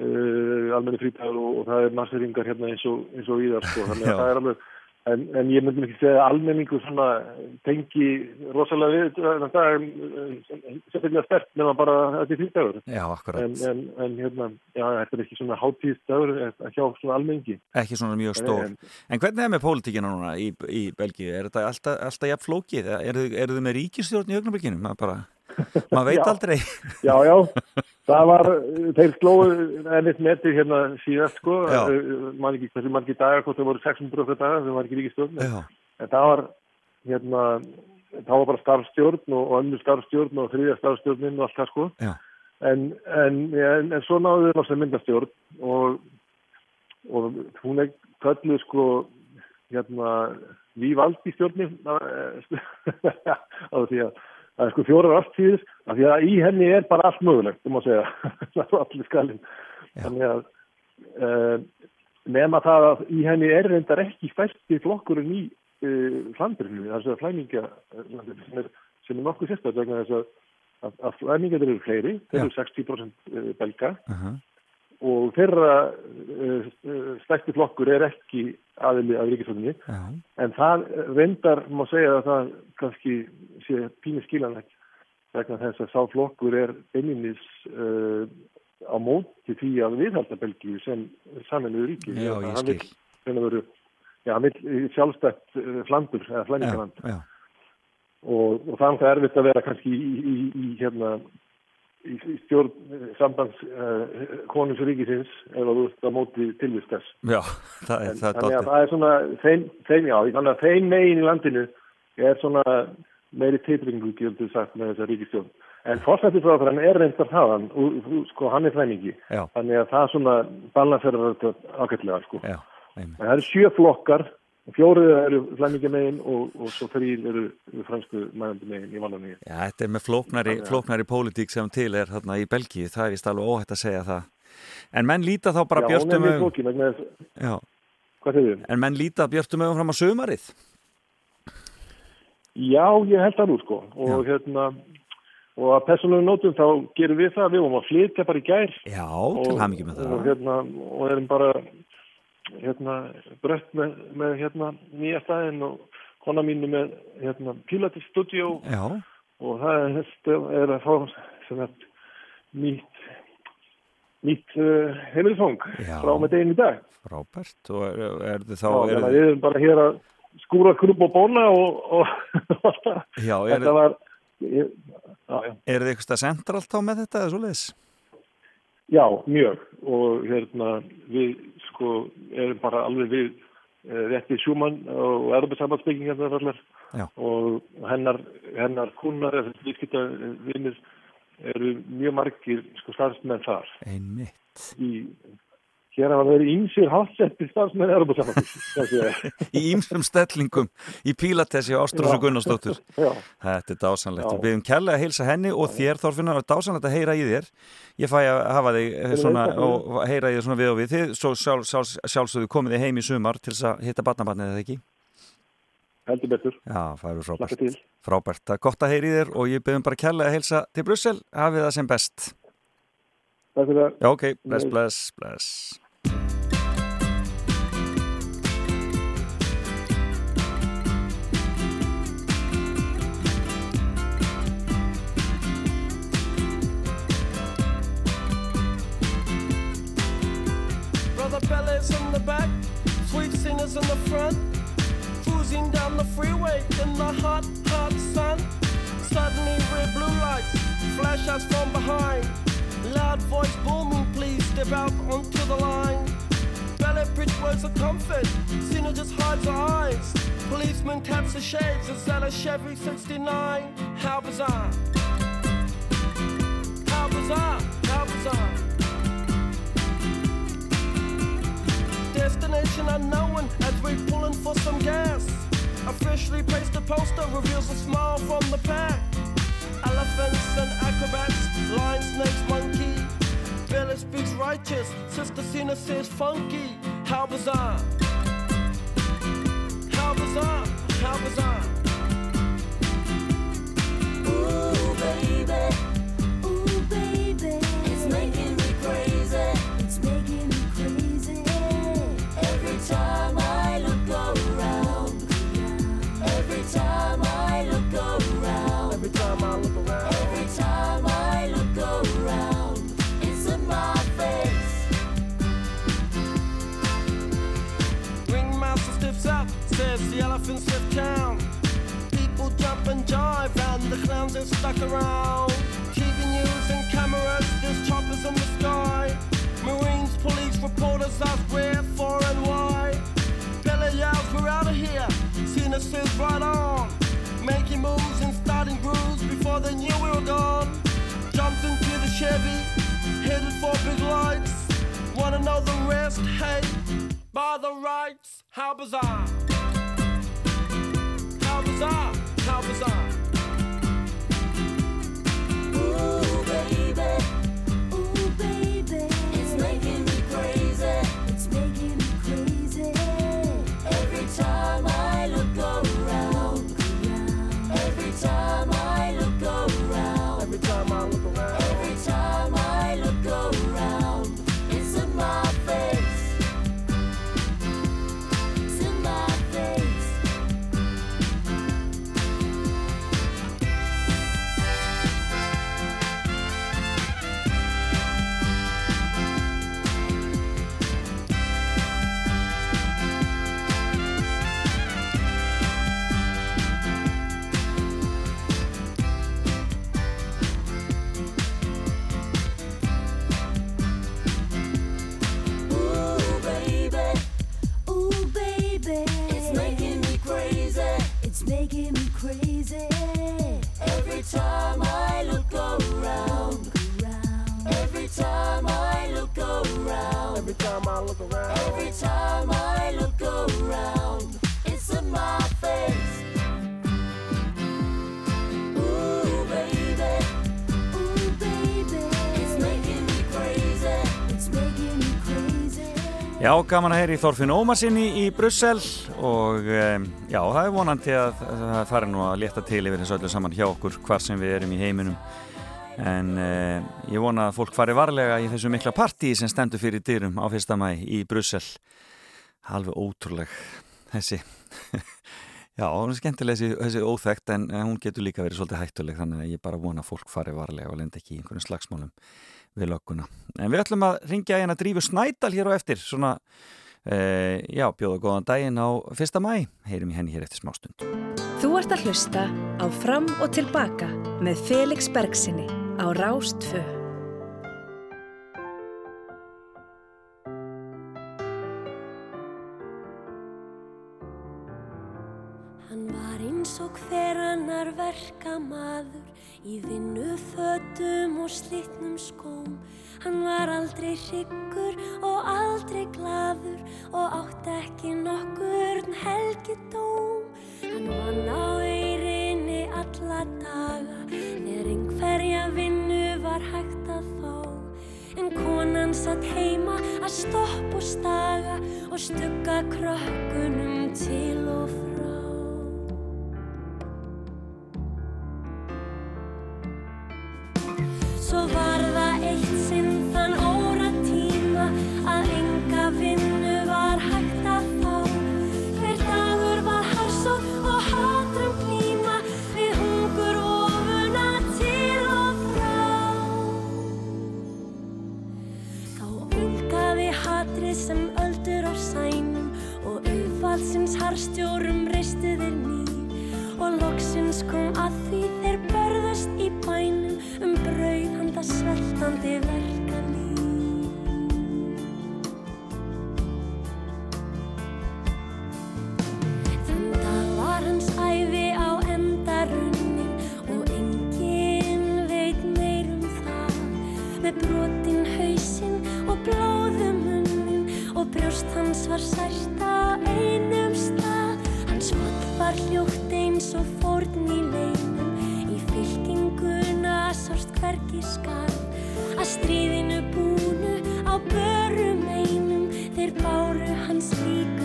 uh, almenni frítagur og, og það er masseringar hérna eins og, eins og í þar sko. þannig að það er alveg en, en ég myndi ekki segja að almenningu tengi rosalega við þennan dag uh, sérstaklega stert nema bara að þetta er frítagur Já, en, en, en hérna, já, þetta er ekki svona hátíðsdagur að hjá svona almenningi Ekki svona mjög stór. En- hvernig er með pólitíkina núna í, í Belgíu? Er þetta alltaf, alltaf jafn flókið? Eru þið með ríkistjórn í augnablikinu? Maður maður veit Já. aldrei. Já, já, það var, þeir slóðu ennitt metið hérna síðast sko, mann ekki hversu margir dagar, hvort það voru 600 okkar dagar, það var ekki ríkistjórn, Já. en það var, hérna, það var bara starfstjórn og, og önnur starfstjórn og þriðja starfstjórnin og allt það sko, en, en, en, en svo náðu þeir náttúrulega myndastjórn og, og hún er kölluð sko, hérna, við valdi stjórnin á því að það er sko fjórar aftíðis af því að í henni er bara allt mögulegt um að segja, það er allir skalinn. Þannig að uh, nema það að í henni er reyndar ekki stærsti flokkurinn í uh, það er þess að flæmingja sem er, sem er nokkuð sérstætt vegna þess að, að, að flæmingjar eru fleiri, þeir eru 60% belga. Uh og þeirra uh, uh, stærsti flokkur er ekki aðili af ríkisvöldinni Já. en það reyndar má segja að það kannski sé pínu skilanlegt vegna þess að sá flokkur er beininnis uh, á móti því að viðhalda Belgíu sem saminuðu ríki Já, Hann ég skil. reyna veru, já, hann vill sjálfstætt flandur eða flæningaland og, og það er erfitt að vera kannski í, í, í hérna í stjórn eh, sambands uh, konus ríkisins ef að þú ert á móti tilvist þess. Já, það er, En, það er þannig að það er svona þeim, þeim já, þannig að þeim megin í landinu er svona meiri teitringu gildur sagt með þessa ríkistjórn en fórsættisráðan er reyndar það hann, og, og, sko, hann er fræningi þannig að það svona balanserar þetta ágætlega sko. En það eru sjö flokkar Fjórið eru flæmingja megin og, og svo þrýr eru fransku mæðandi megin í Vallaníu. Já, þetta er með flóknari, að- flóknari pólitík sem til er þarna í Belgíu, það er vist alveg óhætt að segja það. En menn líta þá bara Já, vegna þess, Já, hvað þið? en menn líta björtum augum fram á sömarið. Já, ég held það nú sko og hérna og að persónulegum nótum þá gerum við það við vorum að flytja bara í gær Já, til hamingi með það. og, hérna, og erum bara hérna brött með, með hérna nýja staðinn og kona mínu með hérna Pilates Studio Já, og það er, er að fá sem að nýtt nýtt uh, heimilisfang Já. frá með deginn í dag frábært. Og er, er þið þá... Já, Er, við erum bara hér að skúra krupp og bóna og, og já, er, þetta var ég, já, er þið eitthvað sentralt þá með þetta eða svo leiðis? Já, mjög og hérna við sko erum bara alveg við eh, rétti sjúmann og Já. og hennar, hennar kunnar eða viðskipta vinnir eru mjög margir sko starfsmenn þar Einmitt. í hér hafa verið ímsir hátsetti starfsmenn Í ýmsum stellingum í Pílatessi og Ástrós og Gunnarsdóttur. Þetta er dásanlegt. Við byrjum kærlega að heilsa henni og þér Þorfinnar og dásanlegt að heyra í þér. Ég fæ að hafa þig eh, svona og heyra í þér svona við og við. Þið svo sjálf, sjálf, sjálfsögðu komið þið heim í sumar til að hitta barnabarnið eða ekki? heldur betur Já, það eru frábært. Frábært. Það er gott að heyra í þér og ég byrjum bara kærlega að heilsa til Brussel. Hafið það sem best. Takk fyrir það. Já, ok. Bless, bless, bless. Bella's in the back, sweet singers in the front. Cruising down the freeway in the hot, hot sun. Suddenly red blue lights flash us from behind. Loud voice booming, please step out onto the line. Ballet bridge words of comfort, Cena just hides her eyes. Policeman taps the shades, is that a Chevy 69? How bizarre! How bizarre! How bizarre! Destination unknown as we pulling for some gas. Officially placed a poster reveals a smile from the pack. Elephants and acrobats, lion, snakes, monkey. Billy speaks righteous, Sister Cena says funky. How bizarre! How bizarre! How bizarre! Ooh, baby. The elephants left town. People jump and jive, and the clowns are stuck around. TV news and cameras, there's choppers in the sky. Marines, police, reporters ask where, for, and why. Bella yells, we're out of here. Cena says, right on. Making moves and starting grooves before they knew we were gone. Jumped into the Chevy, headed for big lights. Wanna know the rest? Hey, by the rights, how bizarre! Bazaar, Kyle time I look around, every time I look around, every time I look around, every time I Já, gaman að heyri Þorfinn Ómarsinni í Brussel og um, já, það er vonandi að það fari nú að leta til yfir þessu öllu saman hjá okkur hvar sem við erum í heiminum. En uh, ég vona að fólk fari varlega í þessu mikla partí sem stendur fyrir dyrum á fyrsta mæ í Brussel. Alveg ótrúleg þessi. Já, hún er skemmtileg þessi, þessi óþekkt en hún getur líka verið svolítið hættuleg þannig að ég bara vona að fólk fari varlega og lenda ekki í einhvern slagsmálum við lögguna. En við ætlum að ringja hérna Drífu Snædal hér á eftir svona, uh, já, bjóða góðan daginn á fyrsta mæ, heyrum í henni hér eftir smástund. Þú ert að hlusta á Fram og Tilbaka með Felix Bergsinni á Rástfö. Og hver annar verkamaður í vinnu fötum og slitnum skóm. Hann var aldrei hryggur og aldrei glaður og átti ekki nokkurn helgidóm. Hann vann á eyrinni alla daga þegar einhverja vinnu var hægt að fá. En konan satt heima að stopp og staga og stugga krökkunum til og frá. Handa sveltandi verkalí. Þann dag var hans æfi á endarunnin og enginn veit meir um það. Með brotin hausinn og blóðum munnin og brjóst hans var sært á einum stað. Hans fall var hljótt eins og fórn í leinum í fylkinguna sást hvergi skarð að stríðinu búnu á börum einum þeir báru hans lík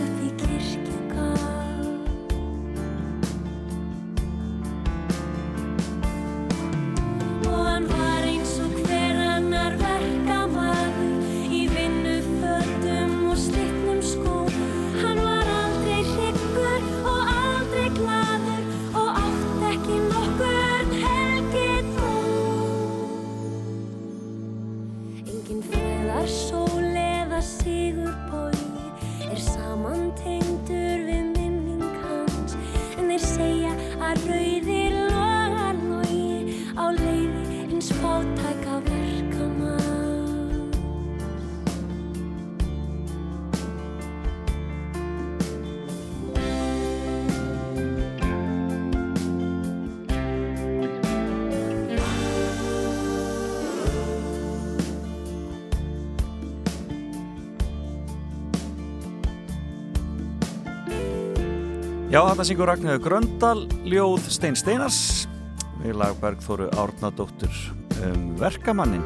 segja að Já, þetta syngur Ragnhjóður Gröndal, ljóð Stein Steinars við lagberg Þóru Árnadóttur um verkamannin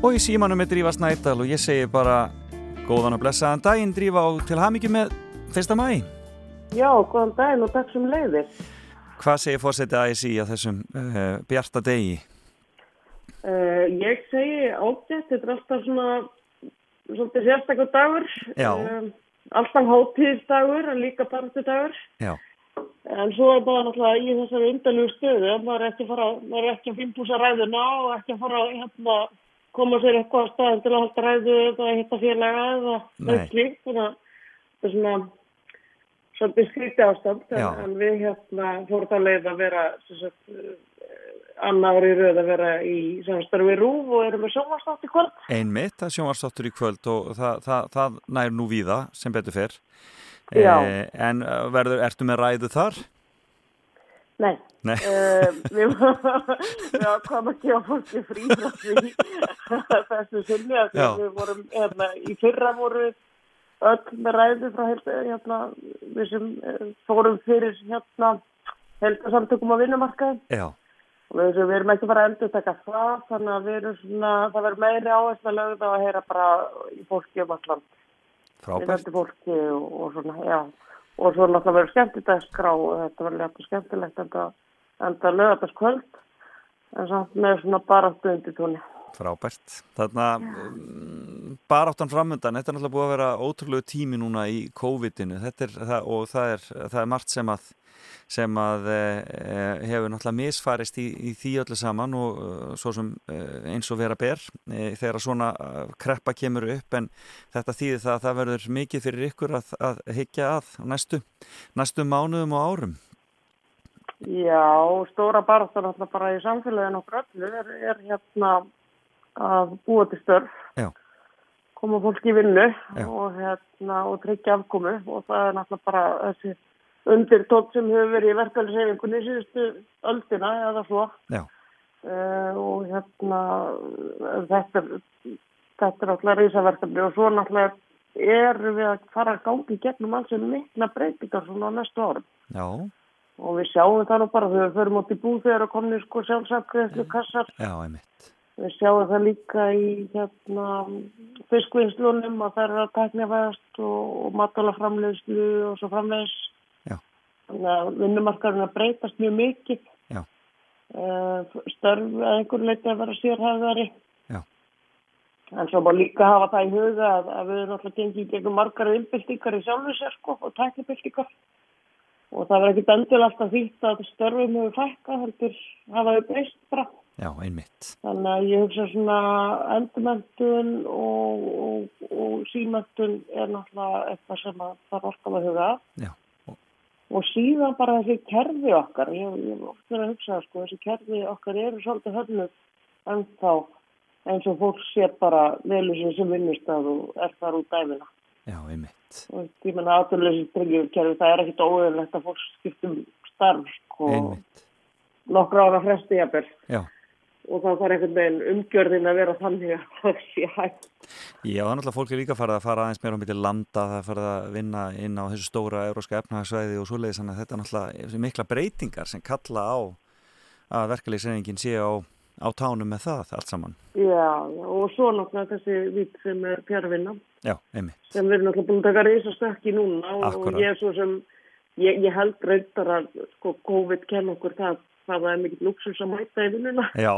og í símanum er Drífa Snædal og ég segi bara góðan og blessaðan daginn Drífa og til hamingi með fyrsta mæ Já, góðan daginn og takk sem leiðir. Hvað segir fórsetið ASI á þessum uh, bjarta degi? Uh, ég segi ágætt, þetta er alltaf svona svolítið sérstakur dagur. Já. Um, alltaf hátíðisdagur en líka partudagur. Já. En svo er bara náttúrulega í þessari undanlegu stöðu, maður er ekki að fara, maður er ekki að fimpúsa ræðuna og ekki að fara að hérna, koma sér eitthvað á staðin til að halda ræðu eða hitta félaga eða neitt slíkt. Þannig að svona svolítið skrítið ástand en, en við hérna fórum það leið að vera sagt, annar ári í röð að vera í samstarfi rúf og erum með sjónvarstátt í kvöld. Einmitt, það er sjónvarsdóttur í kvöld og það, það, það nær nú víða sem betur fyrr Já. En uh, verður, ertu með ræðu þar? Nei, Nei. Uh, við við ákvæmum að gefa fólki frí frá því þessu sinni að við vorum, hérna, í fyrra voru öll með ræðu frá hérna, við sem eh, fórum fyrir hérna heldasamtökum á vinnumarkaði Já. Og við, erum ekki bara að endur taka það, þannig að við erum svona, það verður meiri áherslu að lögða að heyra bara í fólki um alland. Frábært. Fólki og, og svona, já. Og svo náttúrulega verður skemmtidagskrá og þetta verður léttur skemmtilegt enda, enda lögðarskvöld. En samt með svona bara stundi Frábært. Þarna um, baráttan framundan, þetta er náttúrulega búið að vera ótrúlegu tími núna í COVID-inu og það er, það er margt sem að, sem að e, hefur náttúrulega misfarist í, í því öllu saman og e, svo sem eins og vera ber e, þegar svona kreppa kemur upp en þetta þýðir það að það verður mikið fyrir ykkur að, að higgja að næstu, næstu mánuðum og árum. Já, stóra baráttan náttúrulega bara í samfélaginu og gröllu er, er hérna að búa til störf, Já. koma fólki í vinnu og, hérna, og tryggja afkomu. Og það er náttúrulega bara þessi undir tótt sem hefur verið í verkefælishefingunni síðustu öldina eða svo. Uh, og hérna þetta þetta er náttúrulega rísaverkefni og svo náttúrulega erum við að fara að gangi gegnum alls sem mikla breytingar svona á næstu árum. Já, og við sjáum það nú bara þegar við förum átt í búð þegar að komni sko sjálfsafgreðslu kassar já, einmitt. Við sjáum það líka í hérna, fiskvinnslunum að það er að tekna vægast og, og matalaframleyslu og svo framleys. Já. Þannig að vinnumarkarinn að breytast mjög mikið. Já. Uh, störf að einhver leiti að vera sérhæðari. Já. En svo má líka hafa það í huga að, að við erum alltaf gengið í gegnum margar innbyltingar í sjálfu sér sko og teknibyltingar. Og það verður ekki endilega alltaf þýtt að störfum hefur fækkað, heldur hafa þau breyst bara. Já, einmitt. Þannig að ég hugsa svona endurmentun og, og, og símentun er náttúrulega eitthvað sem að það er alltaf að huga. að. Já. Og síðan bara þessi kerfi okkar, ég ég hef oft verið að hugsa það sko, þessi kerfi okkar eru svolítið höfnum en þá eins og fólk sé bara velu sér sem vinnustad og er þar út dæmina. Já, einmitt. Og ég menna aðtöluleysið tryggjurkerfi, það er ekkit óöðulegt að fólk skiptum starf sko, Einmitt. nokkra ára fresti jafnvel Já. Og þá þarf einhvern veginn umgjörðin að vera þannig að það sé hægt. Já, er náttúrulega fólk er líka farið að fara aðeins meira á milli landa, það er farið að vinna inn á þessu stóra euróska efnahagsvæði og svoleiðis, þannig að þetta er náttúrulega mikla breytingar sem kalla á að verkalýsreyningin sé á, á tánum með það allt saman. Já, og svo náttúrulega þessi vitt sem er fjárvinna sem við erum náttúrulega búin að taka reysa stökk í núna og, Akkúrat. og ég er svo sem, ég, ég held reyndar að sko COVID kenn okkur það hvað það er mikill luxus að mæta í vinnuna. Já,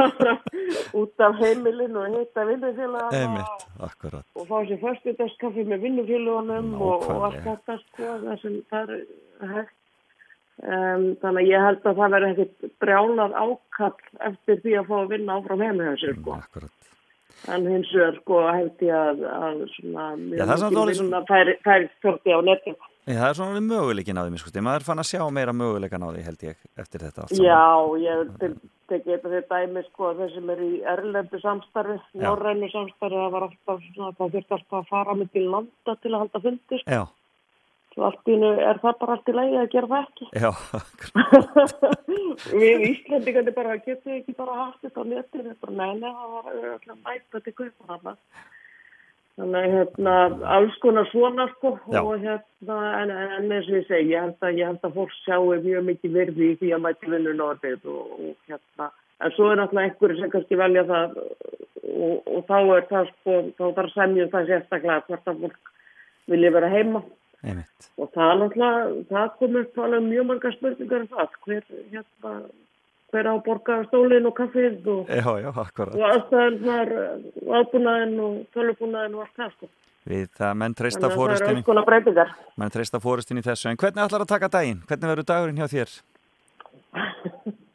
út af heimilinu og heita vinnufélag einmitt, akkurat. og fá sér föstudagskaffi með vinnufélagunum og, og allt þetta sko það sem það er hægt. Um, þannig að ég held að það verði ekkit brjálað ákall eftir því að fá að vinna áfram sér sko. Akkurat. en hins vegar sko held ég að, að svona Já, það er vinna færi, stjórti á netinu Ég, það er svona möguleikin á því, mér skusti, maður fann að sjá meira möguleikan á því held ég eftir þetta allt saman. Já, ég tek- tekið þetta fyrir dæmi sko þeir sem er í erlendu samstarfi, norrænu samstarfi, það var alltaf svona, það þurfti alltaf að fara með til landa til að halda fundi. Já, Svo allt í einu er það bara allt í lagi að gera það ekki. já, Við Íslandingandi bara getum ekki bara haft þetta á netinu, bara neina, það var alltaf að mæta til kaupa þarna. Þannig að hérna, alls konar svona sko Já. og hérna, en, en, eins og ég segi, ég held að, ég held að fólk sjáu mjög mikið virði í því að mæti vinnu norðið og, og hérna, en svo er náttúrulega einhverju sem kannski velja það og, og þá er það sko, þá þarf semjum það sérstaklega hvort að fólk vilja vera heima einmitt. og það er náttúrulega, það komur upp alveg mjög marga spurningar um það, hver, hérna, hver á að borga stólinn og kaffið og, og aðstæðan þar, og aðbúnaðin og tölubúnaðin og allt það sko. Við það menn treysta fórustinni, menn treysta fórustinni þessu, en hvernig ætlar að taka daginn? Hvernig verður dagurinn hjá þér?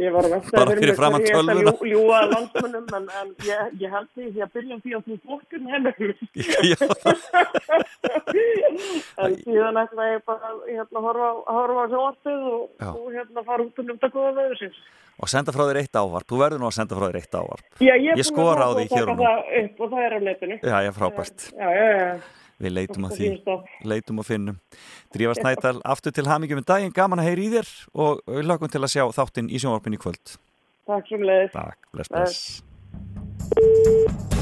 Ég var að framan hverju ég ætla að tölvuna. ljú- ljúga landsmönnum en, en ég, ég held því að byrja því að þú fólkun hefur en síðan ætla ég bara hérna, horfa, horfa á sjóarpið og, og hérna fara út um góða veður sinns. Og senda frá þér eitt ávarp, þú verður nú að senda frá þér eitt ávarp. Já, ég, er að skora á því að hér og nú. og það er á netinu. Já, já, frábært. Já, já, já. Við leitum að því, leitum og finnum. Drífa Snædal, aftur til hamingjum um daginn, gaman að heyri í þér og við lögum til að sjá þáttinn í sjónvarpin í kvöld. Takk svo leiðis. Takk, bless, bless. Cause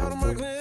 out of my glen.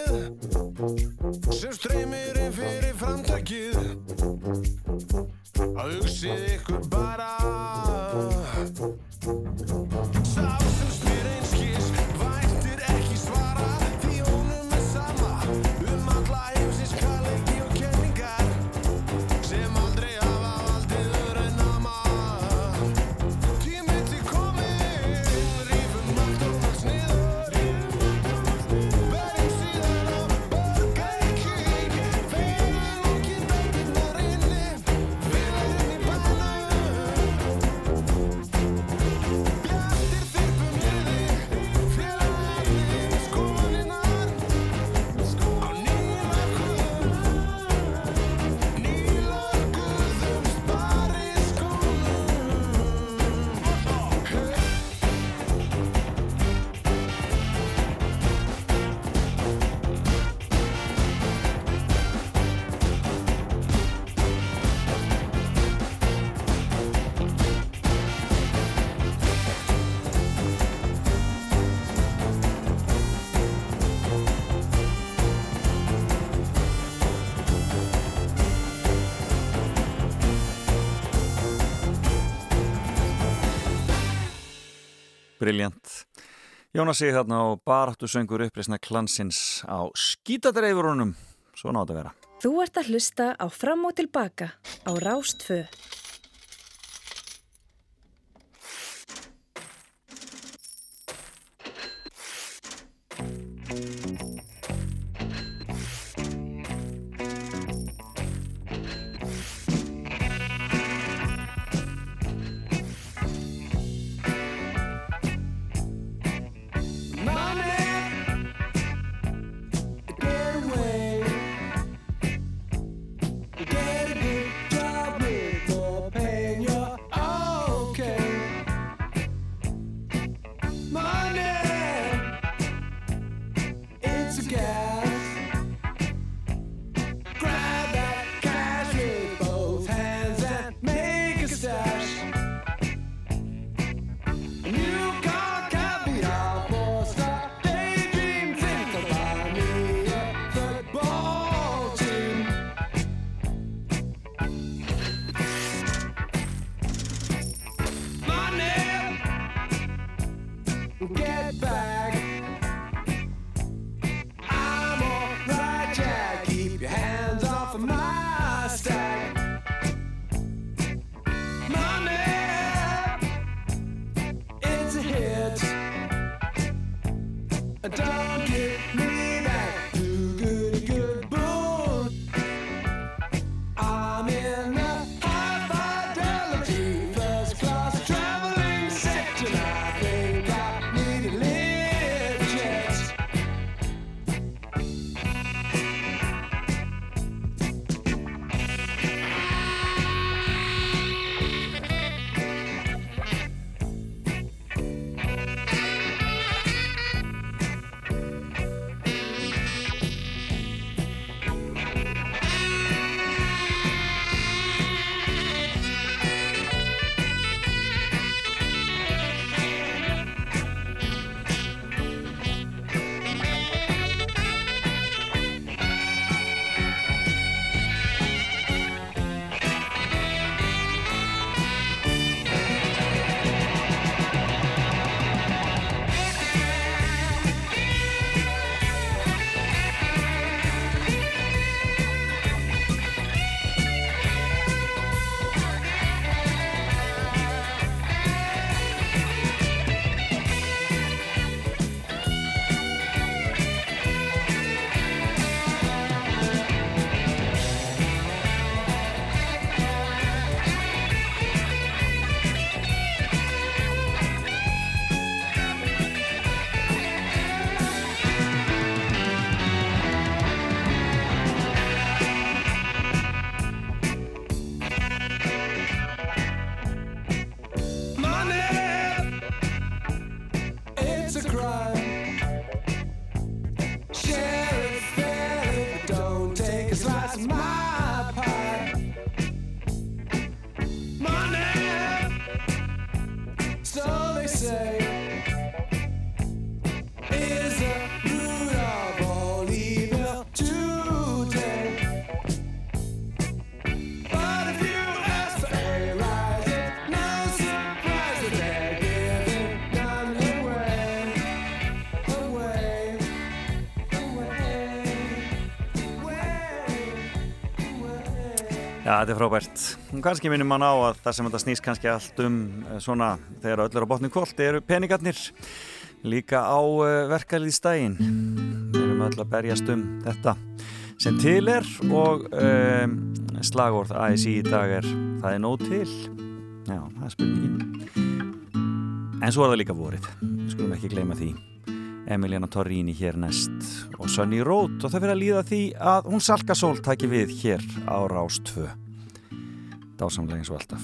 Briljant. Jónas segi þarna og baráttu söngur uppreysna klansins á skítadreifurunum. Svo nátt að vera. Þú ert að hlusta á Fram og Tilbaka á Rástföð. Þetta er frábært. Og kannski minnum mann á að það sem þetta snýst kannski allt um eh, svona þegar öll er á botni kvöld eru peningarnir líka á verkaliðstægin. Við erum öll að berjast um þetta sem til er og um, slagorð ASI í dag er það er nóg til. Já, það er spurningin. En svo er það líka vorið. Við skulum ekki gleyma því. Emiliana Torrini hér næst og Sunny Road og það fyrir að líða því að hún Salka Sól tæki við hér á Rás 2 dásamlega eins og alltaf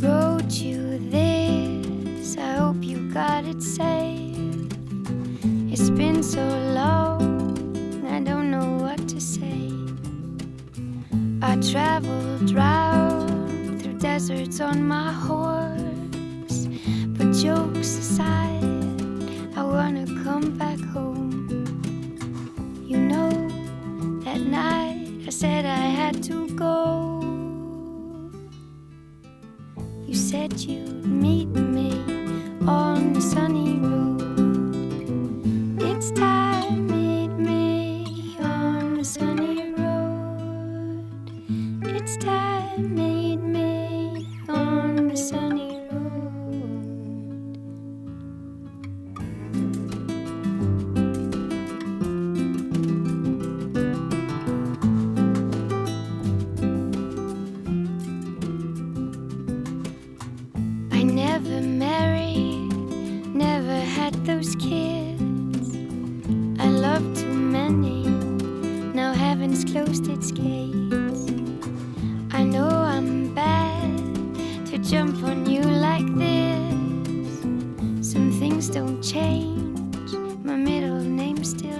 Wrote you this, I hope you got it safe. It's been so long, I don't know what to say. I traveled round through deserts on my horse, but jokes aside, I wanna come back home. You know, that night I said I had to go. You said you'd meet now heaven's closed its gates. I know I'm bad to jump on you like this. Some things don't change, my middle name still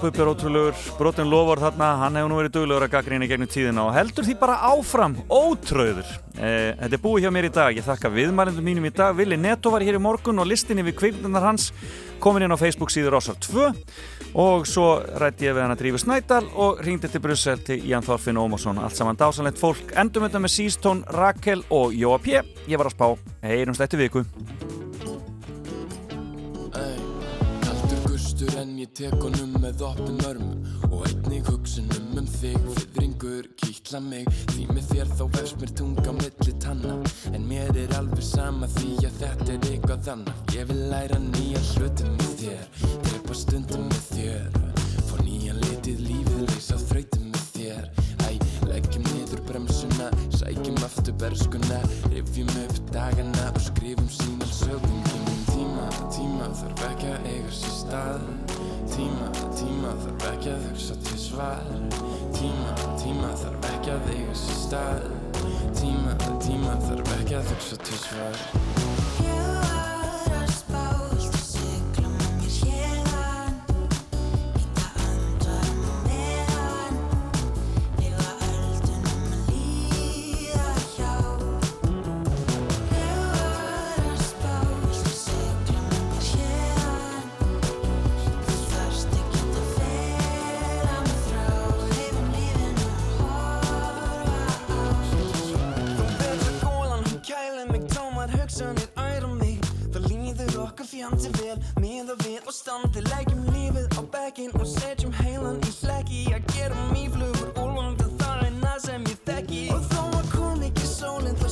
Bubbi er ótrúlegur, brotin lofur þarna, hann hefur nú verið duglegur að gaggrína gegnum tíðina og heldur því bara áfram, ótröður. Eh, þetta er búið hjá mér í dag, ég þakka viðmælendum mínum í dag, Vili Netto var hér í morgun og listin yfir kvikmyndunar hans komin inn á Facebook síður Rásar 2 og svo rætti ég við hann að drífa Snædal og ringdi til Brussel til Ian Þorfinn Ómarsson, allt saman dásanlegt fólk, endum þetta með Sístón, Rakel og Jóa P. Ég var að spá, heyrumst eftir viku. Gustur en ég tek honum með opnum örmum og einnig hugsunum um þig fyrringur kýtla mig. Því með þér þá vefst mér tunga milli tanna. En mér er alveg sama því að þetta er eitthvað annað. Ég vil læra nýja hlutum með þér drepa stundum með þér. Fá nýjan litið lífið leysa þrautum með þér. Æ, leggjum niður bremsuna sækjum aftur berskuna. Rifjum upp dagana og skrifum sína sögum kynum tíma, þarf ekki að eiga sér stað. Tíma, tíma þarf ekki að hugsa til svar. Tíma, tíma þarf ekki að eiga sér stað. Tíma, tíma þarf ekki að hugsa til svar Hlýjan til vel, miða við og standi Lækjum lífið á bekkin og setjum heilan í hlæki Að gerum íflugur úlvand að það er næð sem ég þekki Og þó að kom ekki sólinn